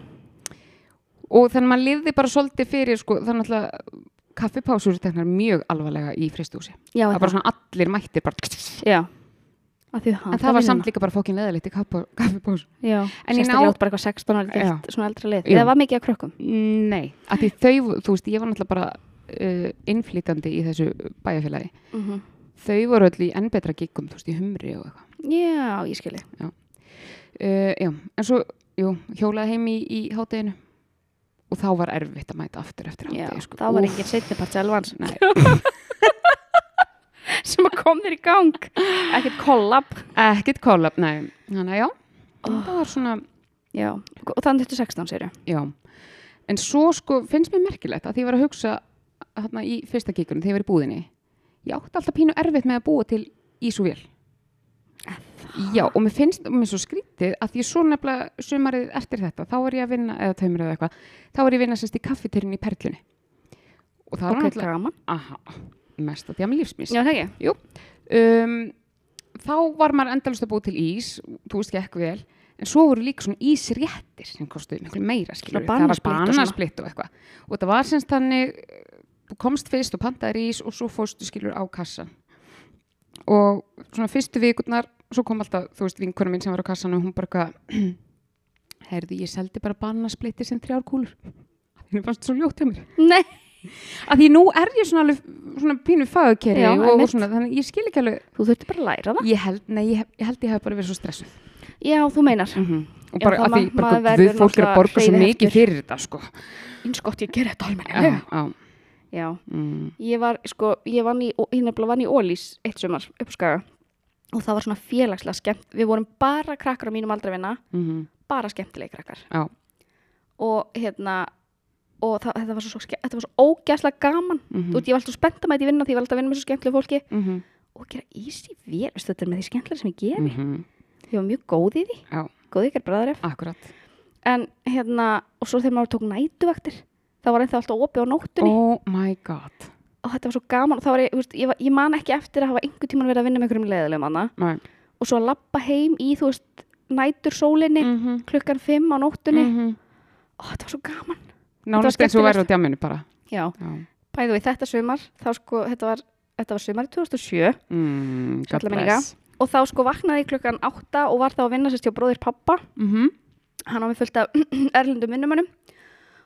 Og þannig að maður lifði bara svolítið fyrir, sko, þannig að kaffipásur teknar mjög alvarlega í fristúsi. já, Það var bara svona allir mættir bara, Já, en það var samt líka bara fókin leðilegt í kaffi- kaffipásu. Já, ná- ná... bara eitthvað 16 ára Já. gert svona eldra lið. Eða var mikið að krökkum? Nei, að því þau, þú veist, ég var náttúrulega bara uh, innflýtandi í þessu bæjarfélagi. Mm Þau voru öll í enn betra giggum, þú veist, í humri og eitthvað. Já, ég skilji. Uh, já, en svo, jú, hjólaði heim í, í hátteginu og þá var erfitt að mæta aftur eftir hátegi, sko. það var Úff, engin setnipart selvans sem að kom þér í gang. Ekkert kollab. Ekkert kollab, nei. Þannig að já, það var svona, Já, og þannig þetta 16 séru. já. En svo sko finnst mér merkilegt að því ég var að hugsa þarna í fyrsta kíkunum þegar ég var í búðinni. Ég átti alltaf pínu erfitt með að búa til ísúvél. Já, og mér finnst, mér er svo skrítið að því svo nefnilega sumarið eftir þetta, þá er ég að vinna, eða taumur eða eitthvað, þá er ég að vinna sérst í kaffityrinn í Perlunni. Og það var Ok, náttúrulega, gaman. aha, mest að djama lífsmís. Já, það ekki. Um, þá var maður endalust að búa til ís, þú veist ekki vel, en svo voru líka svona ísréttir sem kostuði miklu meira, skilur það var bananasplitt og eitthvað. Og þetta var semst þannig, komst fyrst og pantaðir ís og svo fórstu skilur á kassan. Og svona fyrstu vikurnar, svo kom alltaf, þú veist, vinkunum mín sem var á kassan og hún bara eitthvað, heyrðu, ég seldi bara bananasplitti sem þrjár kúlur. Það fannst svo ljótt hjá mér. Nei, að því nú er ég svona alveg svona pínu fagkeri Já, og, og svona, þannig ég skil ekki alveg Þú þurfti bara að læra það. ég held, nei, ég, ég held ég hef bara verið svo stressuð Já, þú meinar. -hmm. og Já, bara það að því, bara verður fólk er að borga svo mikið fyrir þetta sko Eins gott ég gerði þetta já, almennilega. Já, mm, Ég var, sko, ég vann í, nefnilega vann í Ólís eitt sumar upp á Skaga og það var svona félagslega skemmt. Við vorum bara krakkar á mínum aldrei vinna, mm bara skemmtilegi krakkar. já, Og hérna, og það, þetta var svo, ske- þetta var svo ógæslega gaman. Mhm. Þú veit, ég var alltaf spennt að mæta í vinna því ég var alltaf að vinna með svo skemmtilegu fólki. mm Og gera easy vel, veistu, þetta er með því skemmtilega sem ég geri. -hmm. Ég var mjög góð í því, já, góð ykkar bræðaref. akkurat En hérna, og svo þegar maður tók nætuvaktir, það var ennþá alltaf opið á nóttunni. oh my god. Og þetta var svo gaman. Var, ég, veist, ég, ég man ekki eftir að hafa einhver tíman verið að vinna með einhverjum leðilegum annað nei. og svo að lappa heim í, þú veist, nætur sólinni mm -hmm. klukkan fimm á nóttunni. Mm og þetta var svo gaman. Nánast eins og verður á djamminu bara. Já, já. bæðu við þetta sumar þá sko, þetta var, þetta var sumar 2007 Mm, og þá sko vaknaði klukkan átta og var þá að vinna sérst hjá bróðir pappa Mhm. hann á mig fullt af erlendum vinnumönnum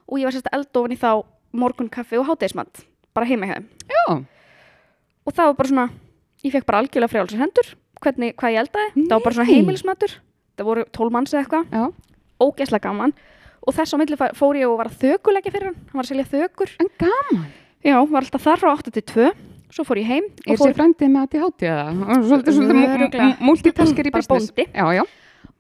og ég var sérst eld ofan í þá morgun kaffi og hátegismat bara heima hjá þeim. Og það var bara svona, ég fekk bara algjörlega frjálsar hendur hvernig, hvað ég eldaði, það var bara svona Nei. heimilismatur. Það voru tól manns eða eitthvað, já, ógeðslega gaman. Og þess á milli fór ég og var að þökuleggja fyrir hann, hann var að selja þökur. En gaman. Já, var alltaf þar frá 8 til 2 svo fór ég heim Er fór sér frændið með að þið hátíða það? Svolítið, multitasker í business. Já, já.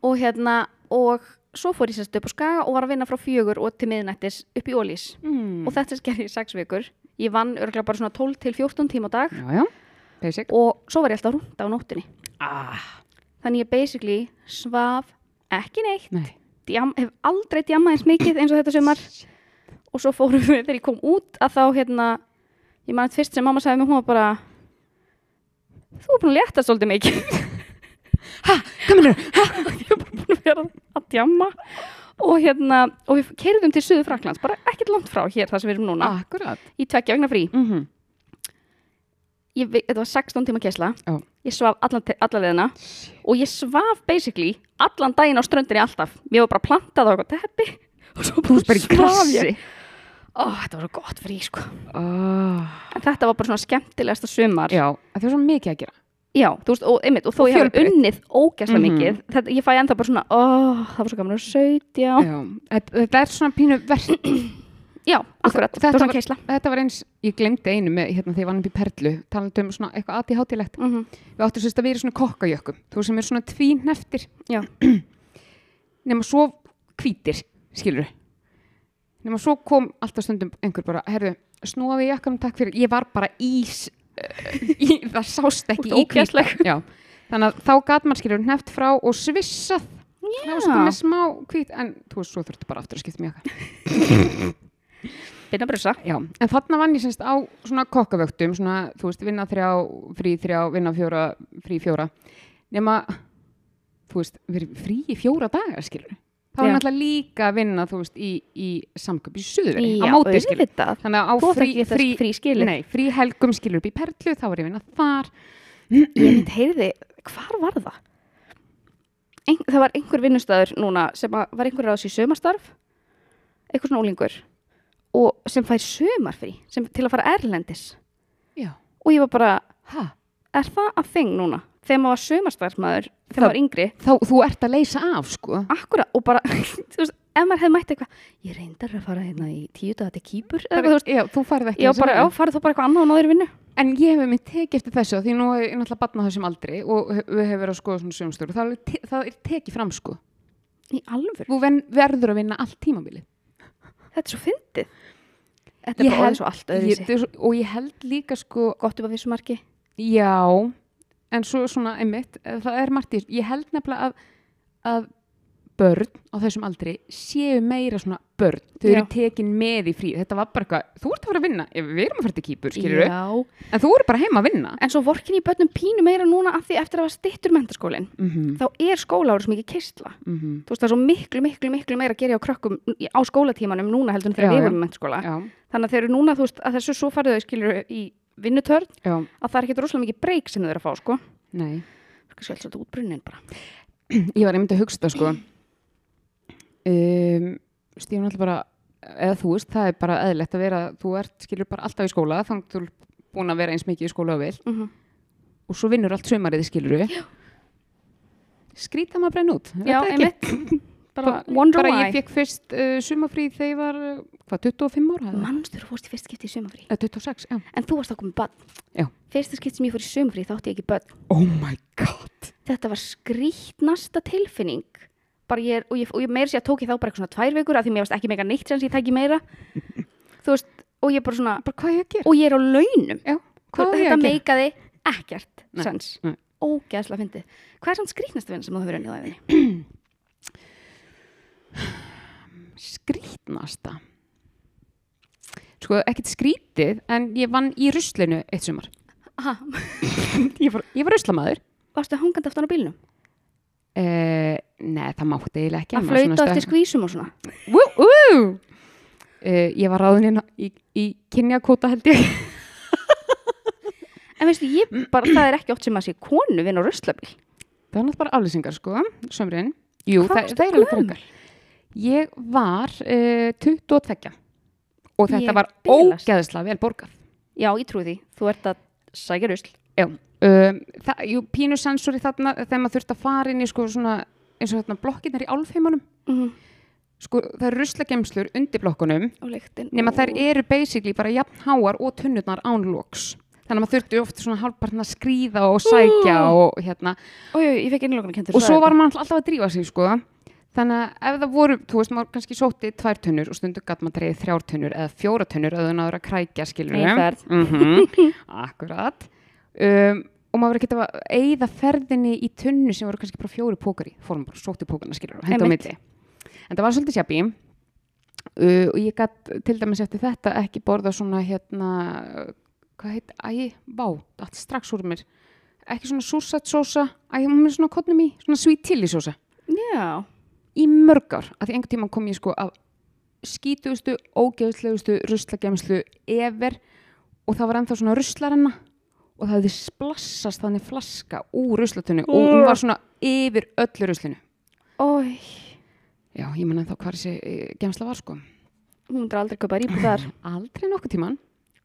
Og hérna, og svo fór ég sérst upp á skaga og var að vinna frá fjögur og til miðnættis upp í ólís mm. og þetta gerði ég sex vikur. Ég vann örgulega bara svona 12 til 14 tíma á dag. Já, já, og svo var ég alltaf rúnda á nóttunni. Ah. þannig ég basically svaf ekki neitt. Nei. Djam, hef aldrei djamað eins mikið eins og þetta sumar. Og svo fórum við þegar ég kom út að þá hérna ég man að fyrst sem mamma sagði mig hún var bara þú er búin að létta svolítið mikið. Hvað minnur? ég er bara búin að vera að djama og hérna og við keirðum til Suður Fraklands bara ekkert langt frá hér þar sem við erum núna. Akkurat. Í tveggja vegna frí. Mm -hmm. ég, þetta var 16 tíma kesla Já. ég svaf alla leðina og ég svaf basically allan daginn á ströndinni alltaf. Ég var bara plantað á eitthvað teppi. Og svo bara svaf ég. Ó, þetta var svo gott frí sko. Oh. en þetta var bara svona skemmtilegasta sumar. Já, að það er svo mikið að gera Já, þú veist, og, einmitt, og þó Og ég hafi unnið ógæslega Mhm. mikið þetta, ég fæ ennþá bara svona, ó, það var svo gaman að 17 Já, þetta, er svona pínu verð Já, akkurat, þetta þetta var var- Þetta var eins, ég glemdi einu með hérna þegar ég vann upp í Perlu talandi um svona eitthvað aðtíð hátílegt mm -hmm. Við áttum sérst að vera í svona kokkajökkum þú sem er svona tvíneftir Já. nema svo hvítir, skilur nema svo kom alltaf stundum einhver bara, herðu, snúaði jakkanum takk fyrir, ég var bara ís það sást ekki í Já. þannig að þá gat maður skilur neft frá og svissað. Var sko með smá hvít en þú veist, svo þurftu bara aftur að skipta mjög jakka. Byrna brusa. Já, en þarna vann ég semst á svona kokkavöktum, svona, þú veist, vinna þrjá, frí þrjá, vinna fjóra, frí fjóra, nema, þú veist, verið frí í fjóra dagar, skilur. Var Já. náttúrulega líka að vinna, þú veist, í, í samköp í suðveri, á móti, skilur. Þannig að á frí, frí, frí nei, frí helgum skilur upp í Perlu, þá var ég að vinna þar. Ég heyrði, hvar var það? Ein, það var einhver vinnustæður núna sem að var einhver ráðs í sömarstarf eitthvað svona ólingur og sem fær sömarfrí sem, til að fara erlendis Já. og ég var bara, Hæ? er það að þing núna? Þegar maður var sömarstarfsmaður þegar maður var yngri Þá, þú ert að leysa af, sko. Akkurat, og bara, þú veist, ef maður hefði mætt eitthvað, ég reyndar að fara hérna í tíu daga til kýpur, eða eitthvað, þú veist, já, þú farið ekki já, þessa bara, já, farið þá bara eitthvað annað og náður vinnu. En ég hef mér tekið eftir þessu því nú hef ég náttúrulega batnað þessum aldri og við hefum verið að skoða svona sögumstöru það, er alveg te- það er tekið fram sko Í alvöru, þú ven, verður að vinna allt tímabili þetta er svo fyndið. Þetta Ég er bara held- orðið svo allt ég, öðruvísi. þetta er svo- og ég held líka sko Gott upp að vissu marki. já en svo svona einmitt eh, það er margt í ég held nefnilega að, að börn á þessum aldri séu meira svona börn þau eru tekin með í frí þetta var bara eitthvað, þú ert að fara að vinna við erum að fara til kýpur, skilur Já. en þú eru bara heima að vinna En svo vorkin í börnum pínu meira núna af því eftir að hafa stittur mentaskólinn. mm -hmm. Þá er skólaður svo mikið kistla. Mm -hmm. Þú veist, það er svo miklu, miklu, miklu meira að gera á krökkum á skólatímanum núna heldur en þegar við vorum já, Þannig að þeir eru núna, þú veist, að þessu svo farið þau skilur í vinnutörn, já, að það er ekkert rosalega mikið breyk sem þau eru að fá, sko. nei Það er svolítið útbrunnin bara. ég var einmitt að hugsta sko um, Stífum alltaf bara eða þú veist, það er bara eðlilegt að vera, þú ert, skilur bara alltaf í skóla, þú er búin að vera eins mikið í skóla og vil Mhm. og svo vinnur allt sumarið, skilur við. Skrýta maður brenn út. Já, það ekki. einmitt. Bara bara ég fekk fyrst uh, sumarfrí þegar ég var, uh, hvað, 25 ára? þú fórst í fyrst skipti í sumafrí. Eða 26, já. En þú varst þá komið. Já. Fyrsta skipti sem ég fór í sumafrí þá átti ég ekki börn. Oh my god. Þetta var skrítnasta tilfinning. Ég, er- og ég, og ég meira sér að tók ég þá bara eitthvað svona tvær vikur af því mér varst ekki mega neitt sem ég tæki meira. þú veist, og ég bara svona, Bara ég og ég er á launum. Já, ég Þetta meikaði ekkert. Ógeðslega fyndið. Hvað er samt skrítnasta vinna sem þú hefur unnið á? Skrítnasta. Sko, ekkert skrítið, en ég vann í ruslinu eitt sumar. Ég var, ég var ruslamaður. varstu hangandi aftan á bílnum? Uh, nei, það mátti eiginlega ekki. Að flauta eftir skvísum og svona? Wú. Uh, ég var ráðin í, í kynjakóta held ég. En veistu, ég bara, það er ekki oft sem að sé konu vinn á ruslabíl. Það var náttúrulega bara aflýsingar, sko, sömurinn. Jú, Hvað það, það er alveg frekar. Ég var uh, 22 og þetta Ég var bilast. ógeðslega vel borgað. Já, ég trúi því. Þú ert að sækja rusl. Já, um, það, pínusensori þarna þegar maður þurft að fara inn í sko svona eins og þarna blokkinnar í álfheimunum Mm sko það eru ruslagemslur undir blokkunum nema þær eru basically bara jafn háar og tunnurnar án loks þannig að maður þurfti ofta svona hálfpartin að skríða og sækja og hérna Ó, já, ég fekk innlokana kentur. og svo var maður alltaf að drífa sig sko þannig að ef það voru, þú veist, maður kannski sótti tvær tunnur og stundu gæt maður dreigði þrjár tunnur eða fjóra tunnur eða náður að krækja skilur Ein ferð. -hmm, akkurat. Um, og maður verið að að eigða ferðinni í tunnu sem voru kannski bara fjóri pókar í. Fórum bara sótti pókarna skilur og henda á milli. En það var svolítið sjabbi uh, og ég gæt til dæmis eftir þetta ekki borða svona hérna hvað heit, æ, vá, allt strax úr mér. Ekki svona súrsætt sósa æ, hún er svona kotnum í, svona sweet chili sósa. Já. Í mörg ár, að því einhvern tímann kom ég sko af skítugustu, ógeðslegustu ruslagemslu ever og það var ennþá svona ruslarenna og það hefði splassast þannig flaska úr ruslatunni og hún var svona yfir öllu ruslinu Ói, já, ég man ennþá hvað þessi eh, gemsla var sko hún myndir aldrei kaupa rýpu þar. aldrei nokkuð tímann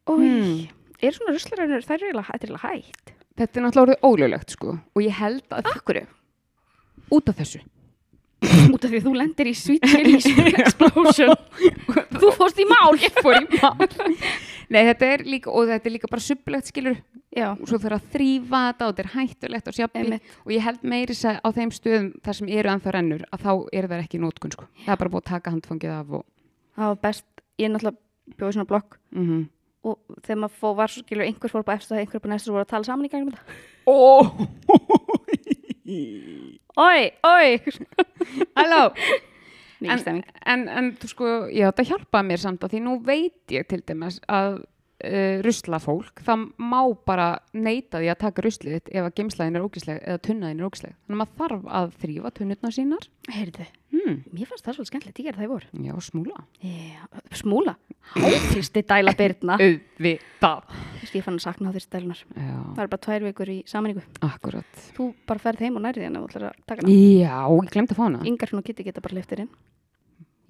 Ói, Hmm. er svona eiginlega þetta er eiginlega hægt. þetta er náttúrulega orðið ólöglegt sko og ég held að Akkurru? út af þessu Út af því að þú lendir í sweet chili explosion. þú fórst í mál. ég fór í mál nei, þetta er líka, og þetta er líka bara subbulegt skilur Já, og svo þarf að þrýfa þetta og þetta er hættulegt og Einmitt. og ég held meiri á þeim stöðum þar sem eru ennþá rennur að þá eru það ekki í nótkun sko. það er bara búið að taka handfangið af og það var best. Ég er náttúrulega bjóði svona blokk mm og þegar maður fó, var skilur, einhver fór bara eftir það, einhver bara næstur voru að tala saman í gangum þetta. oh. Ói, ói. Halló en, en, en þú sko, ég átt að hjálpa mér samt að því nú veit ég til dæmis að uh, ruslafólk, það má bara neita því að taka ruslið þitt ef að gemslaðin er ógisleg eða tunnaðin er ógisleg þannig að maður þarf að þrýfa tunnurnar sínar Heyrðu, hmm. mér fannst það svolítið skemmtilegt, ég gerði það í vor. já, smúla Já, smúla. Háfyrsti dæla byrna. auðvitað ég fann að sakna háfyrsti dælunar. já, Það er bara tvær vikur í saminningu. akkurat Þú bara ferð heim og nærið hérna og ætlar að taka hana. já, ég glemdi að fá hana Yngar svona geti geta bara liftir inn.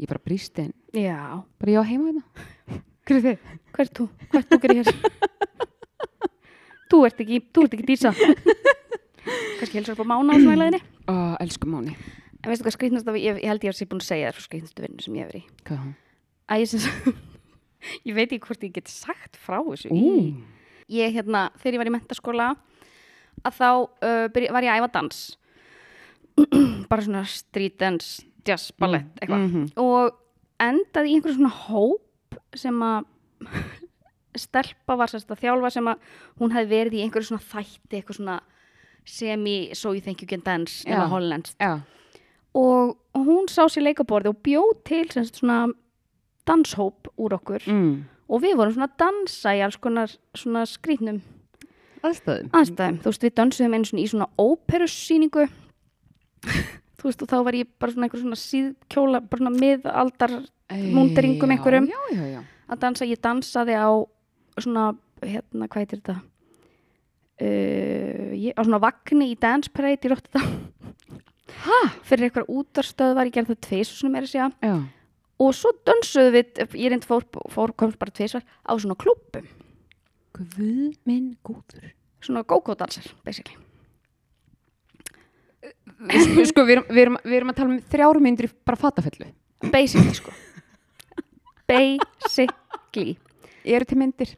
ég bara brýst inn, Já. bara ég á heima hérna hver er þið? Hver er þú? Hver er þú gerir hér? þú ert ekki, þú ert ekki dísa. Kannski hilsar upp á mána á svona í leiðinni. Ó, elsku Máni En veistu hvað skrýtnast af, ég, ég held ég að sé búin að segja þér frá skrýtnastu vinnu sem ég hefur í. hvað hún? Æ, ég, sem, ég veit ekki hvort ég get sagt frá þessu. Ú, Ég, hérna, þegar ég var í mentaskóla, að þá uh, byrja, var ég að æfa dans. Bara svona street dance, jazz, ballett, eitthvað. mhm. Og endaði í einhverjum svona hóp sem að stelpa var sérst að þjálfa sem að hún hefði verið í einhverju svona þætti, eitthvað svona semi so you think you can dance eða hollenskt já, og og hún sá sér leikaborði og bjóð til sagt svona danshóp úr okkur. Mm. og við vorum svona að dansa í alls konar svona skrýtnum aðstæðum. aðstæðum, þú veist við dansuðum einu svona í svona óperussýningu þú veist og þá var ég bara svona einhver svona síðkjóla, bara svona miðaldar múnderingum einhverjum. já, já, já. að dansa, ég dansaði á svona, hérna, hvað heitir þetta uh, ég, á svona vagni í Dance Parade í Rotterdam Ha? fyrir eitthvað útarstöð var ég gerði það tveis og svona meira já. og svo dönsuðu við, ég reyndi fór, fór komst bara tvisvar á svona klúbbum Guð minn góður. svona go-go-dansar, basically Sko, sko við, erum, við, erum, við erum að tala um þrjáru myndir bara fatafellu. basically sko basically Eru til myndir?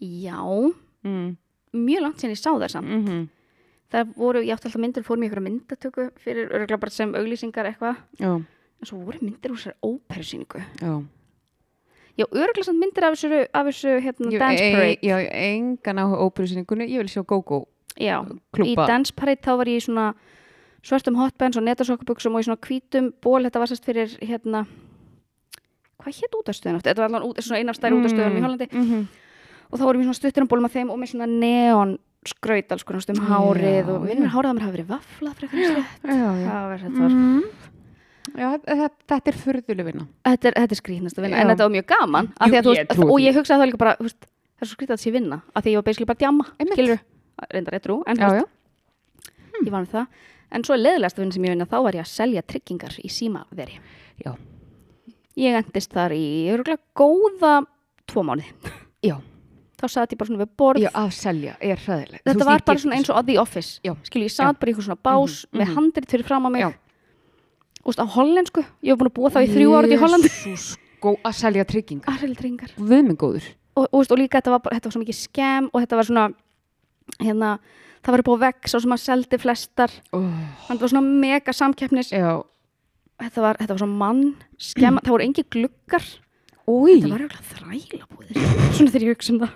já, Mm. mjög langt sinni ég sá það samt Mm -hmm. það voru, ég átti alltaf myndir, fór mér ykkur myndatöku fyrir örgulega bara sem auglýsingar eitthvað en svo voru myndir úr sér óperusýningu já. já, örgulega samt myndir af þessu, af þessu hérna, dance parade Já, engan á óperusýningunni, ég vil sjá GóGó já, í klúbba. dance parade þá var ég í svona svörtum hotbands og netasokkabuxum og í svona hvítum ból, þetta var sérst fyrir hérna hvað hétt útastöðun átti? Þetta var allan út, svona eina af stærri útastöðunum í Hollandi Mm -hmm. og þá vorum við svona stuttur um bólum að þeim og með svona neon skraut alls konar um hárið Já, og já. minnur hárið að mér hafi verið fyrir eitthvað slett Já, það þetta, Mm. Já, þetta, er furðuleg vinna. þetta er, er skrýtnast að vinna Já. en þetta var mjög gaman Jú, að, þú ég veist, og ég hugsaði það líka bara veist, það er svo skrýtast að sé vinna af því ég var basically bara að djamma Einmitt. skilur, reyndar eitthvað en þú Já, veist, já. ég var með það en svo leðilegast að vinna sem ég vinna þá var ég að selja tryggingar í símaveri Já. Ég endist þar í örgulega góða tvo mánuði Já. þá satt ég bara svona við borð Já, að selja er hræðilegt. þetta var bara svona eins og að the office Já. skilur, ég satt bara í eitthvað svona bás Mhm, með mhm. handrit fyrir fram að mig Já. og á hollensku, ég var búin að búa þá í þrjú árið í gó, að selja tryggingar. Guð minn góður. og, og, veist, og líka þetta var, bara, þetta var svo mikið skem og þetta var svona hérna, það var upp á vegg sá sem að seldi flestar Oh. það var svona mega samkeppnis Já. Þetta var, þetta var svona mann skem, það voru engi gluggar Úi. þetta var eiginlega þrælabúðir svona þegar ég hugsa um það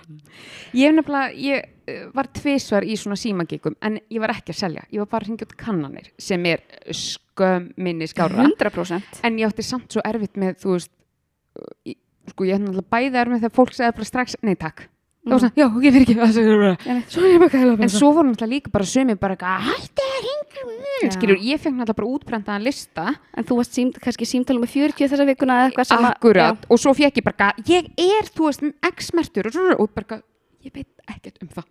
Ég nefnilega, ég uh, var tvisvar í svona símagíkum en ég var ekki að selja. Ég var bara að hringja út kannanir sem er skömminni skára. 100% En ég átti samt svo erfitt með, þú veist, ég- sko ég hef náttúrulega bæði erfitt með þegar fólk segði bara strax, nei takk. Það var svona, já, ok, fyrir ekki, er En svo voru náttúrulega líka bara sömi bara eitthvað, hringja, skilur, ég fekk náttúrulega bara útbrentaðan lista, en þú varst sím, kannski símtalum með 40 þessa vikuna eða eitthvað sem að- og svo fekk ég bara, ég er, þú veist, x-mertur og svo, og bara, ég veit ekkert um það.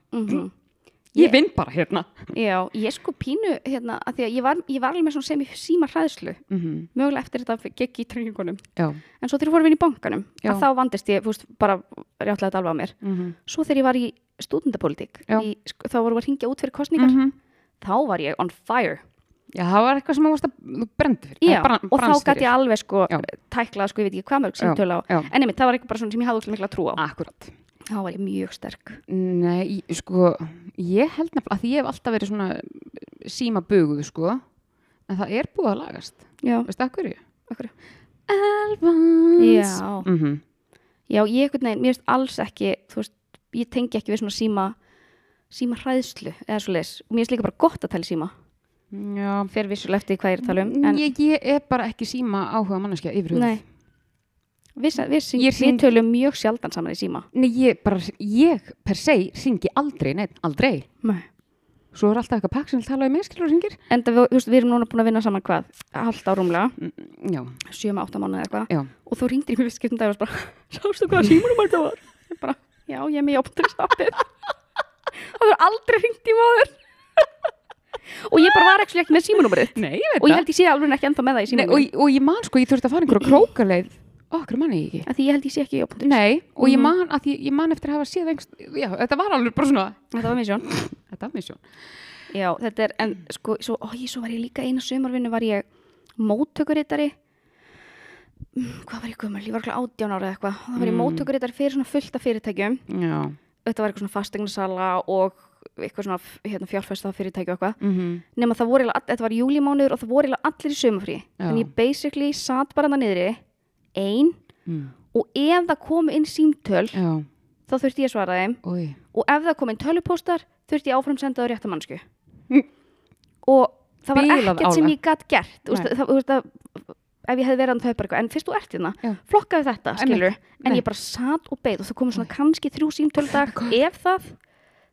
Ég vinn bara hérna. já, ég sko pínu hérna, að því að ég var, ég var alveg með svona sem í síma hræðslu Mm mögulega eftir þetta gekk í tryggingunum. Já. en svo þegar ég fór að vinna í bankanum þá vandist ég, þú veist, bara rjáttlega þetta alveg á mér. Mm svo þegar ég var í í, sko, þá voru að ringja út fyrir kostningar -hmm. þá var ég on fire. Já, það var eitthvað sem þú brendi fyrir. já, Brann- og þá gæti ég alveg sko Já. tæklað sko, ég veit ekki hvað mörg en einmitt, það var eitthvað sem ég hafði þá var ég mjög sterk Nei, ég- sko, ég held nefnilega að ég hef alltaf verið svona síma buguð, sko. En það er búið að lagast. já, Veistu að hverju? Af hverju? Elvans. Já. Mm -hmm. já, ég eitthvað neginn, mér finnst alls ekki þú veist, ég tengi ekki við svona síma síma hræðslu eða svo leis og mér finnst líka bara gott að tala síma Já. eftir því hvað ég er að tala um en Ég, ég er bara ekki síma áhuga manneskja yfir höfuð. nei við, við, við, hring- tölum mjög sjaldan saman í síma Nei, ég bara, ég per se ringi aldrei, neitt, aldrei. nei Svo er alltaf eitthvað pakk sem vil tala um mig, skilur hringir. En það, þú veist, við erum núna búin að vinna saman hvað? Hallt árumlega, Já, sjö með átta mánuði eða eitthvað. já. Og þú ringdir í við skiptum dag og bara, sástu hvað símunum þetta var? Ég bara, já, ég er með játunduristappið. það verður aldrei ringt í maður. og ég bara var ekki með símunumrið. Nei, ég veit Og ég held ég sé alveg ekki ennþá með það í Nei, og, og ég man sko, ég þurfti að fara einhverja krókaleið okkur manni ég ekki Því ég held ég sé ekki játundurist. Nei, og ég Mhm. man að ég, ég man eftir að hafa séð einhvers, já, þetta var alveg bara svona Þetta var misjón. þetta var misjón Já, þetta er, en sko, svo, ó, ég, svo var ég líka eina sumarvinnu, var ég móttökurittari. Mm, Hvað var ég gömul? Ég var ekki átján ára eða eitthvað. Það var ég Mm. móttökurittari fyrir svona fullta fyrirtækjum. Já, þetta var eitthvað svona fastegnarsala og eitthvað svona hérna, fjárfesta fyrirtæki og eitthvað mm nema það voru þetta var júlimánuður og það voru allir í sömufrí en ég basically satt bara það niðri ein mm. og ef það kom inn símtöl já, þá þurfti ég að svara þeim. Oi og ef það kom inn tölupóstar þurfti ég áfram senda það rétta mannsku og það var Bilað ekkert sem álag. ég gætt gert. Þú veist, það, þú veist, að, ef ég hefði verið að þau bara en fyrst þú ert hérna, flokkaðu þetta skilur, en Nei. ég bara satt og beið og það komið svona kannski þrjú símtöl dag ef það.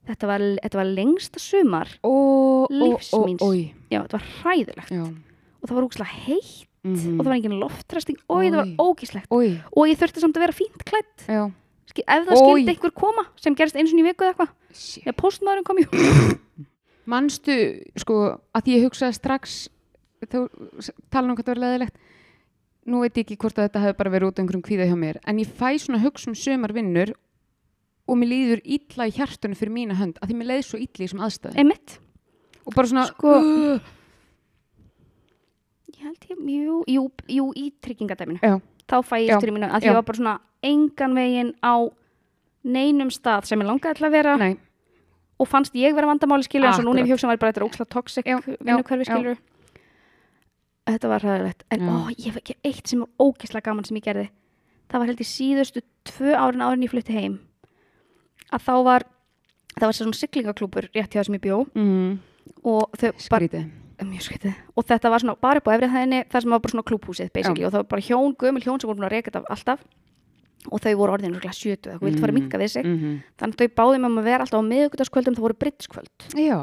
Þetta var, þetta var lengsta sumar Ó, ó, Lífs ó, míns. oi já, þetta var hræðilegt. Já, og það var ógislega heitt mm og það var engin loftræsting og það var Oj. ógislegt Oi, og ég þurfti samt að vera fínt klætt Ski, ef það skildi einhver koma sem gerist eins og í viku eða eitthvað. Þegar postmaðurinn kom jú Manstu, sko, að ég hugsaði strax þú tala um hvað það var leðilegt nú veit ég ekki hvort að þetta hefur bara verið út af einhverjum kvíða hjá mér en ég fæ svona hugsa um sömar vinnur og mér líður illa í hjartunum fyrir mína hönd að því mér leiði svo illa í þessum aðstæðum. Og bara svona Sko- uh, held ég, jú, jú, jú í tryggingadæminu Já. þá fæ ég eftir í mínu að Já. ég var bara svona engan veginn á neinum stað sem ég langaði til að vera nei, og fannst ég vera vandamáli skilur eins og núna Akkurat. ég hugsa var bara þetta óksla toxic Já, já, vinnukverfi já. skilur þetta var hræðilegt en Já. ó, ég hef ekki eitt sem var ógislega gaman sem ég gerði það var held í síðustu tvö árin árin ég flutti heim að þá var það var svona siglingaklúpur rétt hjá það sem ég bjó mm, og þau bara skrítið mjög skrítið. Og þetta var svona bara upp á efrið hæðinni það sem var bara svona klúbhúsið basically. Já. og það var bara hjón, gömul hjón sem voru búin að reka þetta alltaf. Og þau voru orðin rúglega sjötu eða vildi fara að minka sig. Mm þannig að þau báðum um að vera alltaf á miðugutaskvöldum það voru brittskvöld já,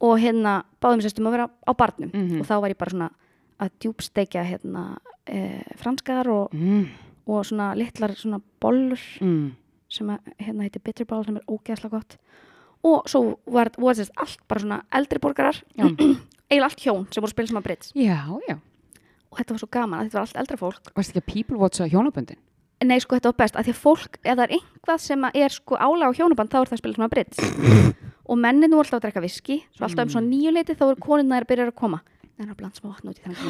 og hérna báðum sérst um að vera á barnum. Mhm. og þá var ég bara svona að djúbsteikja hérna e, franskar og, mm, og svona litlar svona bollur mm, sem að, hérna heitir bitterball sem er ógeðslega gott. Og svo var, var sérst allt bara svona eldri borgarar. Já. Eiginlega allt hjón sem voru að spila saman britts já, já. Og þetta var svo gaman að þetta var allt eldra fólk. Varst ekki að people watcha hjónaböndin? Nei, sko, þetta var best, að því að fólk, ef það er einhvað sem er sko ála á hjónaband, þá er það að spila svona brits. og mennin voru alltaf að drekka viski, svo alltaf um svona nýju leiti þá voru konunna að byrja að koma. Það er að blanda smá vatn út í þannig.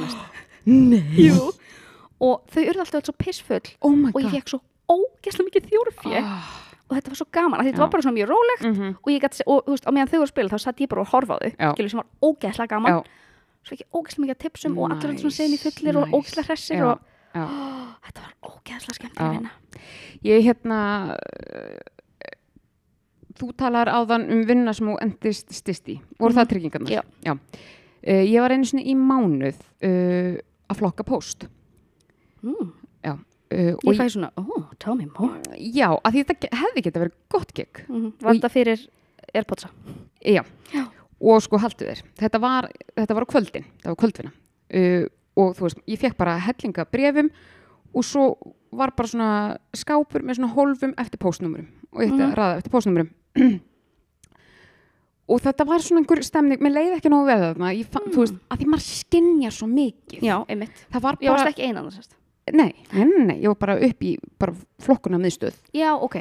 Og þau urðu alltaf svo pissfull. Oh og ég fekk svo ógeðslega mikið þjórfjö Ah, og þetta var svo gaman, að þetta Já. var bara svona mjög rólegt mhm, og ég gæti, og þú veist, á meðan þau voru að spila þá satt ég bara og horfa á þau, Já. skilur sem var ógeðslega gaman. já, Svo fekk ég ógeðslega mikið af tipsum og allir Nice, svona segni fullir og nice. ógeðslega hressir Já. og já þetta var ógeðslega skemmt Já. að vinna. Ég hérna uh, þú talar áðan um vinna sem þú endist stist í, voru það tryggingarnar? Já. Uh, ég var einu sinni í mánuð uh, að flokka póst Mm. Uh, Ég fæ svona, oh, tell me more. Já, að því þetta hefði geta verið gott gig Mm Var þetta fyrir Airpodsa? Já, Já. og sko haldu þér þetta var, þetta var á kvöldin, það var kvöldvinna uh, og þú veist, ég fekk bara hellinga brefum og svo var bara svona skápur með svona hólfum eftir póstnúmurum og ég ætti Mhm. að ræða eftir póstnúmurum og þetta var svona einhver stemning, mér leiði ekki nógu veða þarna fann, þú veist, að því maður skinja svo mikið Já, einmitt. það var Ég varst bara, ekki einan þessast. Nei, nei, ég var bara upp í bara flokkuna miðstöð Já, ok.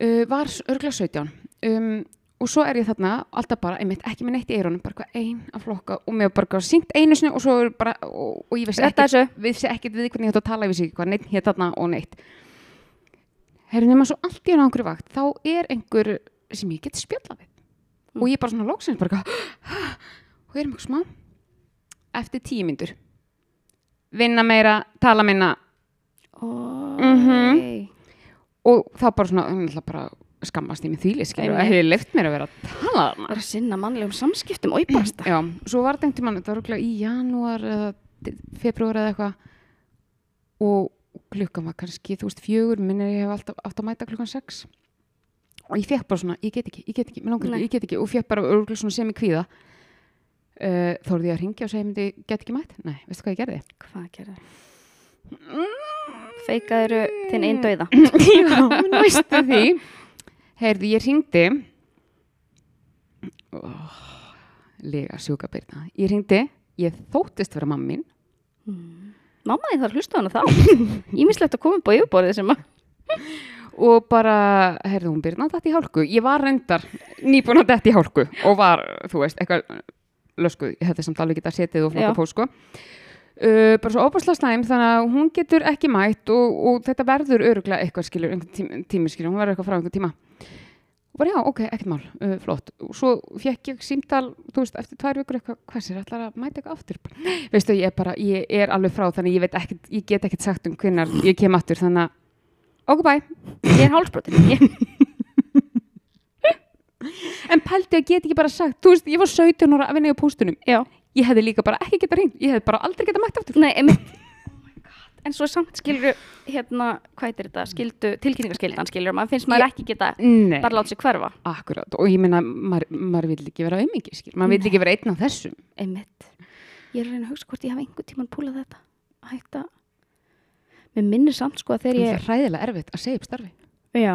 uh, var örgla 17 um, og svo er ég þarna alltaf bara, einmitt, ekki með neitt í eyrunum bara hvað ein að flokka og mér var bara sínt einu sinni og svo er bara, og, og ég Rétta ekkert þessu. vissi ekkert við hvernig ég hætti að tala, ég vissi ekki hvað neitt hétt þarna og neitt Herru, nema svo allt í einhverju vakt þá er einhver sem ég get spjallað við Mm. og ég bara svona loksins bara eitthvað, og erum eitthvað smá eftir tíu myndur vinna meira, tala minna. Oh, Mhm. og þá bara svona, um, bara skammast ég með skilur, Einmitt. að hefði leift mér að vera að tala þarna Það er að sinna mannlegum samskiptum. Og íbarasta. Já, svo var þetta einhvern örugglega í janúar eða februar eða eitthvað. Og klukkan var kannski, þú veist, fjögur minnir ég hef alltaf átt að mæta klukkan sex. Og ég fekk bara svona, ég get ekki, ég get ekki, mér langar ekki, ég get ekki. Og fekk bara örugglega svona sem í kvíða uh, þóruði ég að ringja og segja myndi, get ekki mætt? Nei, veistu hvað ég gerði? Hvað gerði? Feikaður þinn einn dauða. Já, næstu því Heyrðu, ég ringdi oh, lega sjúka byrna ég ringdi, ég þóttist vera mammin Mamma þið þarf að hlusta hana þá. Ímislegt að koma upp á yfirborðið sem að... og bara, heyrðu hún byrna þetta í hálku ég var reyndar nýbúin að þetta í hálku og var, þú veist, eitthvað löskuð, ég hefði samt alveg getað setið og flokka póst sko. Uh, bara svo óbærslega slæm þannig að hún getur ekki mætt og, og þetta verður öruglega eitthvað skilur, einhvern tími, skilur, hún verður eitthvað frá einhvern tíma. Og bara já, ok, ekkert mál, uh, flott. Og svo fekk ég símtal, þú veist, eftir tvær vikur eitthvað, hvað sér, ætlar að mæta eitthvað aftur? Veistu, ég er bara, ég er alveg frá þannig ég ekkert, ég get ekkert sagt um hvenær ég kem aftur, þannig að ok, bye. Ég er hálsbrotin. En pældi að get ekki bara sagt, þú veist, ég var 17 ára að vinna í póstunum. Já. Ég hefði líka bara ekki geta reynd, ég hefði bara aldrei geta mætt aftur. Nei, einmitt. En svo samt skilur hérna, hvað heitir þetta, skildu, tilkynningaskildan skilur, maður finnst maður ekki geta Nei. bara láta sig hverfa. Akkurat, og ég meina, maður, maður vil ekki vera auðmikið, skil, maður vil ekki vera einn af þessum. Einmitt. Ég er að reyna að hugsa hvort ég hafa einhvern tíman púlað þetta. Hætta. Mér minnir samt sko að Það þegar er ég, hræðilega erfitt að segja upp starfi. já,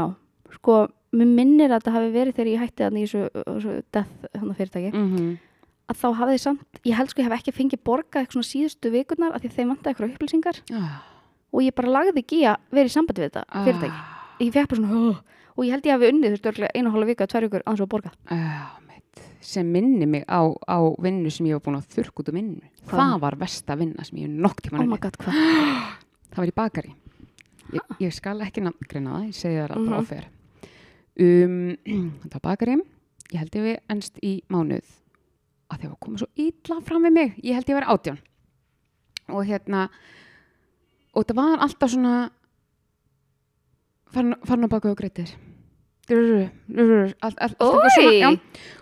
sko, mér minnir að þetta hafi verið þegar ég hætti þarna í þessu, death þannig fyrirtæki. Mm -hmm. að þá hafið þið samt, ég held sko ég hef ekki fengið borgað eitthvað svona síðustu vikurnar af því að þeim vantaði eitthvað upplýsingar. Ah, og ég bara lagði ekki í að vera í sambandi við þetta fyrirtæki. Ég fekk bara svona, oh, og ég held ég hafi unnið þú veist einu hálfa vika, tvær vikur aðeins og ah, mitt, sem minni mig á, á vinnu sem ég var búin að þurrk út um vinnu. Það var versta vinna sem ég hef nokk Oh það í bakari. Ég, ég skal ekki nafngreina það, ég segi það Mhm. bara áfer um, það var bakari ég held ég við ennst í mánuð. Að því að koma svo illa fram við mig. Ég held ég verið átján. Og hérna og það var alltaf svona farin, á baka og greitir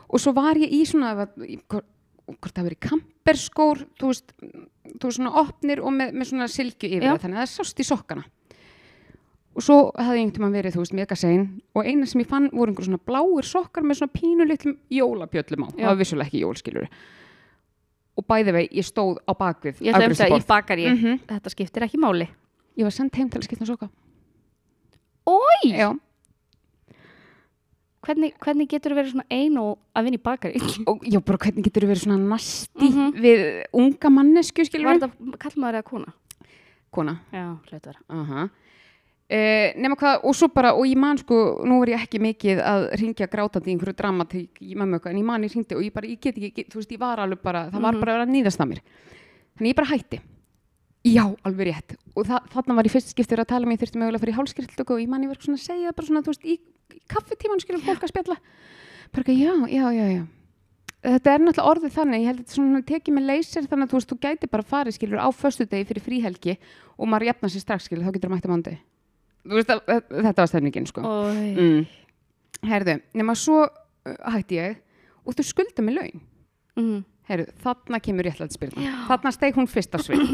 og svo var ég í svona það var- hvort það verið kamperskór þú veist, þú veist svona opnir og með, með svona silkju yfir Já. það þannig að það sást í sokkana og svo hefði einhvern tímann verið, þú veist, mega sein og eina sem ég fann voru einhver svona bláir sokkar með svona pínu litlum jólabjöllum á Já. það var vissulega ekki jólskilur og bæði vei, ég stóð á bakvið Ég ætla að ég bakar ég, Mhm. þetta skiptir ekki máli. ég var sendt heim til að skipta um sokka Ói! Já. Hvernig, hvernig getur þú verið svona ein og að vinna í bakari? og já, bara hvernig getur þú verið svona nasti Mhm. við unga mannesku Var skilur þetta kallmaður eða kona? kona Já, hlut vera. uh nema hvað, og svo bara og ég man sko, nú er ég ekki mikið að ringja grátandi í einhverju dramatík í mömmu okkar, en ég man ég ringdi og ég bara, ég get ekki get, þú veist, ég var alveg bara, það var Mhm. bara að vera að nýðast að mér. Þannig ég bara hætti. Já, alveg rétt. Og það, þarna var ég fyrst skiptir að tala um ég þurfti mögulega fyrir hálskriðtöku og ég man ég verið svona að segja bara svona, þú veist, í, í kaffetíman skilur fólk að spjalla. Bara ekki, já, já, já, já. Þetta er náttúrulega orðið þannig, ég held að þetta tekið með leysir þannig að þú veist, þú gæti bara farið skilur á föstudegi fyrir fríhelgi og maður jafna sér strax skilur, þá getur það mætti mándi þú veist, þetta var stefningin sko. Mm. herðu, nema svo uh, hætti ég. Og þú skulda mig laun. Mm. herðu, þarna kemur réttlæðspyrna þarna steg hún fyrst á svið.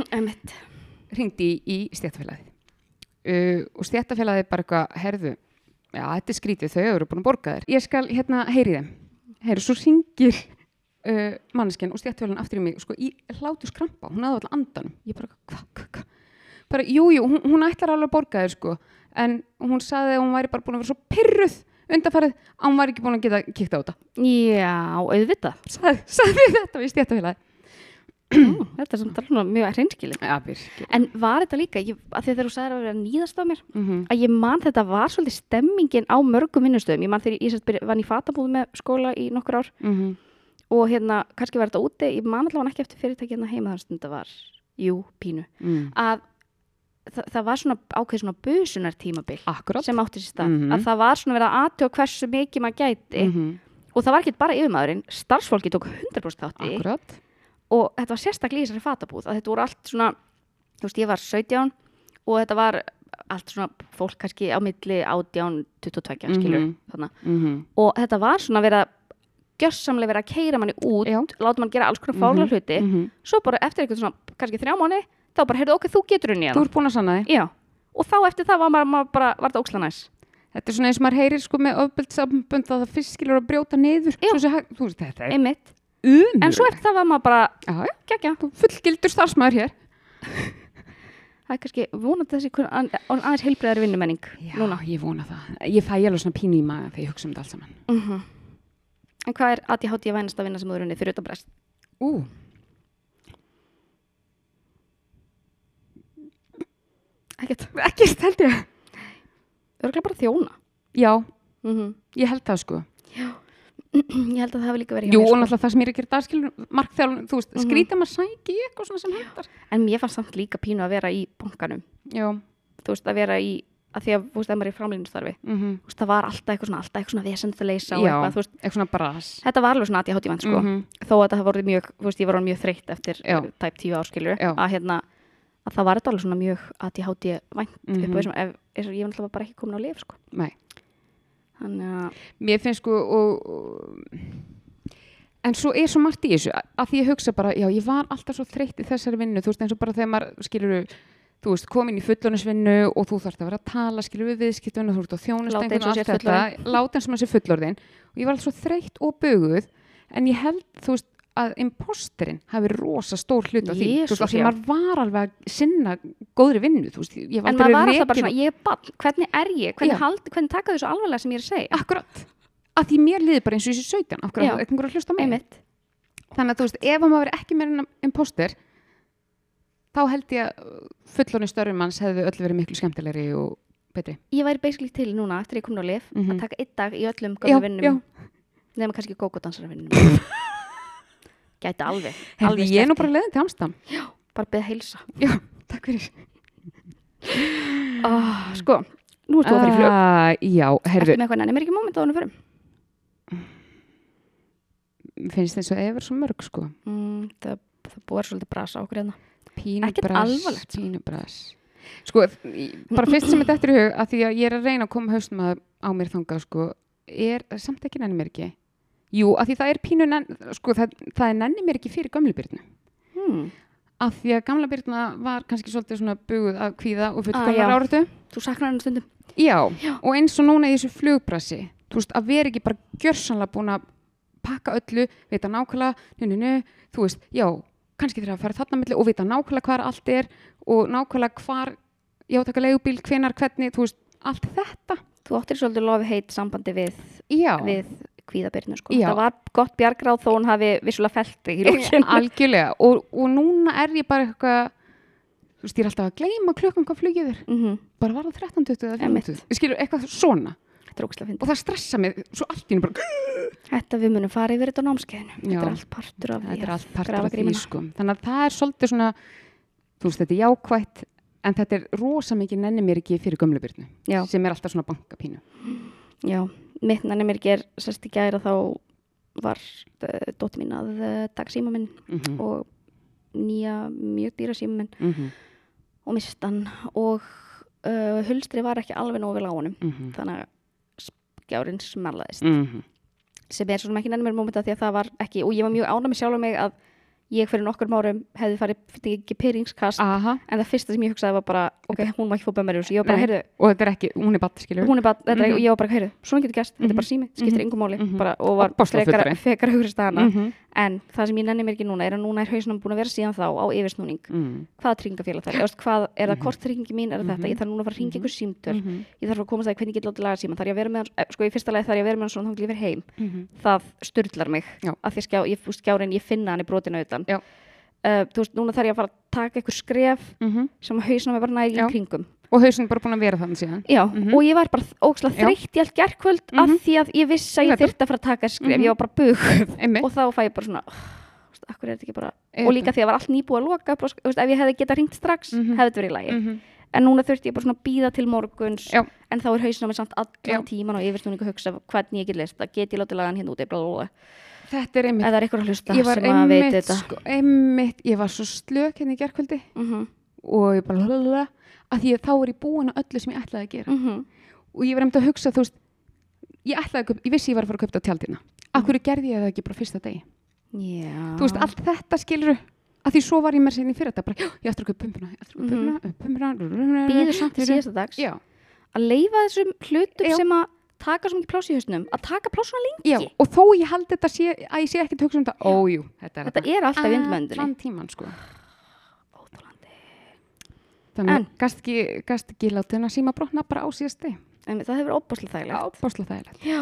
Hringdi í, í stjættafélagið uh, og stjættafélagið bara eitthvað, herðu já, þetta er skrítið, þau eru búin að borga þér. Ég skal hérna heyri þeim. Herðu, svo ringir uh, manneskjan og stjættafélagin aftur í mig sko, í hlátu skrampa, hún hafði alltaf andanum. Ég bara, hvað, hvað, hvað bara, jú, jú, hún, hún ætlar alveg að borga þér sko en hún sagði að hún væri bara búin að vera svo pyrruð undarfærið að hún væri ekki búin að geta kíkt á þetta Já, auðvitað. sagði, sagði þetta við stjættafélagið Ó, þetta er svona mjög hreinskilið. ja, En var þetta líka, ég, að að þegar þú sagðir að vera að nýðast á mér, mm -hmm. að ég man þetta var svolítið stemmingin á mörgum vinnustöðum. Ég man þegar ég byrja, vann í fatabúð með skóla í nokkur ár Mm og hérna, kannski var þetta úti, ég man allavega ekki eftir fyrirtæki hérna heima þar sem þetta var, jú, pínu, mm. að það, það var svona ákveð svona busunar tímabil akkurat sem átti sér stað, Mhm. að það var svona verið að aðtjóða hversu mikið maður gæti -hmm. og það var ekki bara yfirmaðurinn, starfsfólki tók 100% þátti akkurat og þetta var sérstaklega í þessari fatabúð að þetta voru allt svona, þú veist ég var 17 og þetta var allt svona fólk kannski á milli 18, 22 skilur Mhm. þarna. mm og þetta var svona verið að gjössamlega verið að keira manni út Já. láta mann gera alls konar fála Mhm. hluti -hmm. svo bara eftir eitthvað svona, kannski þrjá mánu þá bara, heyrðu, ok, þú getur unni þú hérna ert búin að sanna þig. Já, og þá eftir það var maður, maður bara, var þetta óksla næs. Þetta er svona eins og maður heyrir sko með ofbeldsambönd að það fyrst skilur að brjóta niður. Já. Sé þú veist þetta einmitt, umur en svo eftir það var maður bara já, já, geggja, þú fullgildur starfsmæður hér. Það er kannski vonandi þessi aðeins heilbreyðari vinnumenning já, núna. ég vona það. Ég fæ alveg svona pínu í maga þegar ég hugsa um þetta allt saman. Mhm. En hvað er ADHD vænast að vinna sem þú er unnið fyrir utan brest? ú Ekkert. ekkert held ég Örgulega bara þjóna. já, Mm ég held það sko Ég held að það hefur líka verið hjá jú, mér, og sko. náttúrulega það sem ég er að gera dagskilur markþjálun, þú veist, Mhm. skrýta maður sæki eitthvað svona sem hendar En mér fannst samt líka pínu að vera í bankanum. já, Þú veist, að vera í, að því að, þú veist, að maður er í framlýnustarfi. mm Þú veist, það var alltaf eitthvað svona, alltaf eitthvað svona vesend að leysa og já eitthvað, veist, eitthvað svona bras þetta var alveg svona ADHD vænt, sko. Mhm. Þó að það voru mjög, þú veist, ég var mjög Að að það var þetta alveg svona mjög ADHD vænt upp Mhm. á þessum, ég var náttúrulega bara ekki komin á lif, sko. Þannig að, mér finnst sko og, og, en svo er svo margt í þessu að- að því ég hugsa bara, já ég var alltaf svo þreytt í þessari vinnu, þú veist eins og bara þegar maður skilur þú veist, komin í fullorðinsvinnu og þú þarft að vera að tala, skilur við viðskiptunum þú ert að Láta eins og og allt þetta láta eins og maður sé fullorðin og ég var alltaf svo þreytt og böguð en ég held, þú veist, að imposterinn hafi rosa stór hlut á því. Þú Jesús, veist, því maður var alveg að sinna góðri vinnu, þú veist, en maður var alltaf bara svona, ég er ball, hvernig er ég, hvernig, hald, hvernig taka þessu alvarlega sem ég er að segja? akkurat, að því mér liði bara eins og þessi 17 af hverju Já. er einhver að hlusta á mig? Einmitt. þannig að þú veist, ef maður er ekki meira imposter þá held ég að fullorinn störfum manns hefðu öll verið miklu skemmtilegri og betri. Ég væri basically til núna eftir ég kom á lif Mhm. að taka Gæti alveg, alveg ég er nú bara því. leiðin til Amstam bara beða heilsa. Já, takk fyrir. Oh, Sko, nú ertu að fyrir flug. Uh, já, Ertu herðu, með eitthvað nefnir ekki moment á hann förum? finnst þess að yfir svo mörg sko. Mm, það, það búið svolítið brasa okkur hérna. Pínu Ekkert alvarlegt, sko. pínu bras. Sko, í- bara fyrst sem þetta eftir í hug að því að ég er að reyna að koma haustum að, á mér þangað sko, er samt ekki nenni mér ekki jú, að því það er pínu sko, það, það er nenni mér ekki fyrir gömlubyrnu hmm. að því að gamla byrna var kannski svolítið svona buguð að kvíða og Ah, fullkomnar já. áratu Þú saknar henni stundum já, Já. og eins og núna í þessu flugbrasi þú veist, að vera ekki bara gjörsanlega búin að pakka öllu, vita nákvæmlega nu, nu, nu, þú veist, já kannski þegar að fara þarna milli og vita nákvæmlega hvar allt er og nákvæmlega hvar já, taka leigubíl, hvenar, hvernig, þú veist allt þetta, Þú áttir svolítið lofi heit sambandi við, já við kvíðabyrnu sko. Það var gott bjargráð þó hún hafi vissulega þig í lókin algjörlega, og, og núna er ég bara eitthvað þú veist, ég er alltaf að gleyma klukkan hvað flugið er. Mm bara var það 13.20 eða Einmitt. 14.20 ég skilur eitthvað svona. Og það stressa mig svo allt í hennu bara Þetta við munum fara yfir þetta á námskeiðinu. Þetta er allt partur af því allt partur af því sko. þannig að það er svolítið svona þú veist þetta er jákvætt en þetta er rosa mikið nenni mér ekki fyrir gömlubyrnu Já. sem er alltaf svona bankapínu Já, mitt nanni mér ger sérst í gæra þá var uh, dóttir mín að uh, taka síma minn mm -hmm. og nýja mjög dýra síma minn mm -hmm. og mist hann og uh, hulstri var ekki alveg nógu vel á honum Mm þannig að skjárin smerlaðist -hmm. sem er svo sem ekki nefnir mómenta því að það var ekki og ég var mjög ánæg með sjálf mig að ég fyrir nokkur árum hefði farið ekki pyringskast Aha. en það fyrsta sem ég hugsaði var bara ok, hún má ekki fá bömmar í þessu, og þetta er ekki, hún er batt skilur hún er þetta er, Mhm. og ég var bara, heyrðu, svona getur gæst þetta er Mhm. bara sími, skiptir Mhm. engum máli Mhm. bara, og var fullorðin. frekar hugrist að hana -hmm. En það sem ég nenni mér ekki núna er að núna er hausnum búin að vera síðan þá á yfirsnúning. Mm. Hvaða tryggingafélag það er, Eða, hvað, er það Mhm. korttryggingi mín, er það þetta, Mhm. ég þarf núna að fara að ringa ykkur símtöl, -hmm. ég þarf að komast að hvernig ég get látið laga síma, þarf ég að vera með hann, eh, sko í fyrsta lagi þarf ég að vera með hann svona þá verð heim. Það styrlar mig Já. af því skjá, ég, veist, skjárin, ég finna hann í brotinu utan Já. uh, þú veist, núna þarf ég að fara að taka ykkur skref sem hausnum er bara í kringum og hausin bara búin að vera þannig síðan Já, Mhm. og ég var bara ógslag þreytt í allt gerkvöld af Mhm. því að ég vissi að Ég það. þyrfti að fara að taka skref, Mhm. ég var bara bugð og þá fæ ég bara svona bara og líka því að var allt nýbúið að loka bara, veist, ef ég hefði getað ringt strax, Mhm. hefði þetta verið í lagi Mhm. en núna þurfti ég bara svona að býða til morguns Já. en þá er hausinn á mig samt allan tíman og yfirsnúningu að hugsa hvernig ég get list að get ég látið lagan hérna bla, bla. þetta er einmitt það ég var einmitt, sko, einmitt ég var svo slök henni í gerkvöldi mm og ég bara lalala, að því að þá er ég búin að öllu sem ég ætlaði að gera. -hmm. og ég var einmitt að hugsa, þú veist ég ætlaði að kaupa, ég vissi ég var að fara að kaupa á tjaldina. Af hverju gerði ég það ekki bara fyrsta degi? Já. Þú veist, allt þetta skilur að því svo var ég með sinni fyrir þetta bara, já, ég ætla að kaupa pumpuna að kaupa Mhm. pumpuna, pumpuna býður samt til síðasta dags. Já, að leifa þessum hlutum Já. sem að taka svo mikið pláss í hausnum að taka plásuna lengi. Já, og þó ég held þetta sé, að ég sé ekki að hugsa um þetta, ójú, þetta er þetta er alltaf vindmöndunni allan tíman, sko Óþolandi. Þannig, En? gast ekki, gast ekki látið hennar síma brotna bara á síðasti en það hefur óbáslega þægilegt. Básla þægilegt. Já.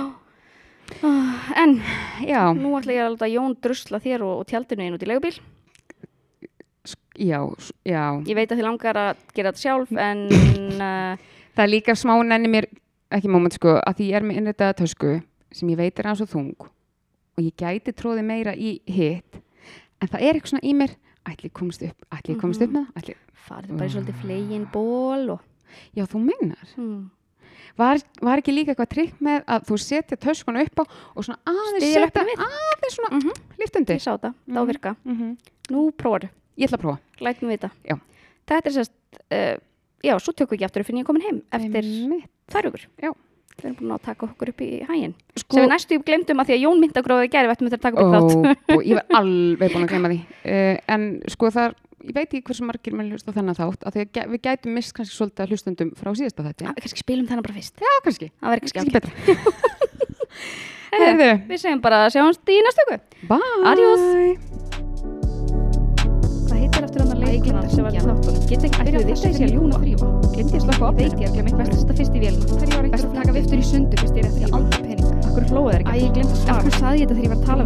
Ah, en já, nú ætla ég að láta Jón drusla þér og, og tjaldinu einn út í leigubíl. Já, já. Ég veit að þið langar að gera þetta sjálf en uh, það er líka smá nenni mér ekki moment sko, að því ég er með innrættaða tösku sem ég veit er hans og þung og ég gæti tróði meira í hitt en það er eitthvað svona í mér. Ætli ég komist upp, ætli ég komist upp með ætli, farið bara í svolítið flegin ból og já þú meinar hmm. var, var ekki líka eitthvað trikk með að þú setja töskuna upp á og svona aðeins setja við. aðeins svona Mhm. liftundi ég sá þetta, það á Mhm. virka mm -hmm. nú prófaðu, ég ætla að prófa læt mig vita Já. þetta er sérst uh, já, svo tökum við ekki aftur fyrir ég er komin heim eftir hugur Já. við erum búin að taka okkur upp í hægin sko, sem við næstu glemdum að því að Jón myndi að gróða gæri við ættum þetta að taka upp þátt og ég var alveg búin að glemma því uh, en sko það ég veit ekki hversu margir menn hlusta á þennan þátt að því að við gætum mist kannski svolítið að hlustundum frá síðasta þetta Ah, kannski spilum þennan bara fyrst. Já kannski, það verður ekki kannski skjátt betra við segjum bara sjáumst í næstu viku. Bye. Adiós. hvað heitir eftir hann að leiklunar sem var í þáttunum? Get ekki byrjað að þetta sé að ljúna þrýfa glemdi ég að slaka á veit ég að glemja best að fyrst í var eitthvað að taka viftur í sundur? fyrst ég er aldrei pening. Akkur hlóðu þeir ekki? Ég. Akkur saði ég þetta þegar ég var að tala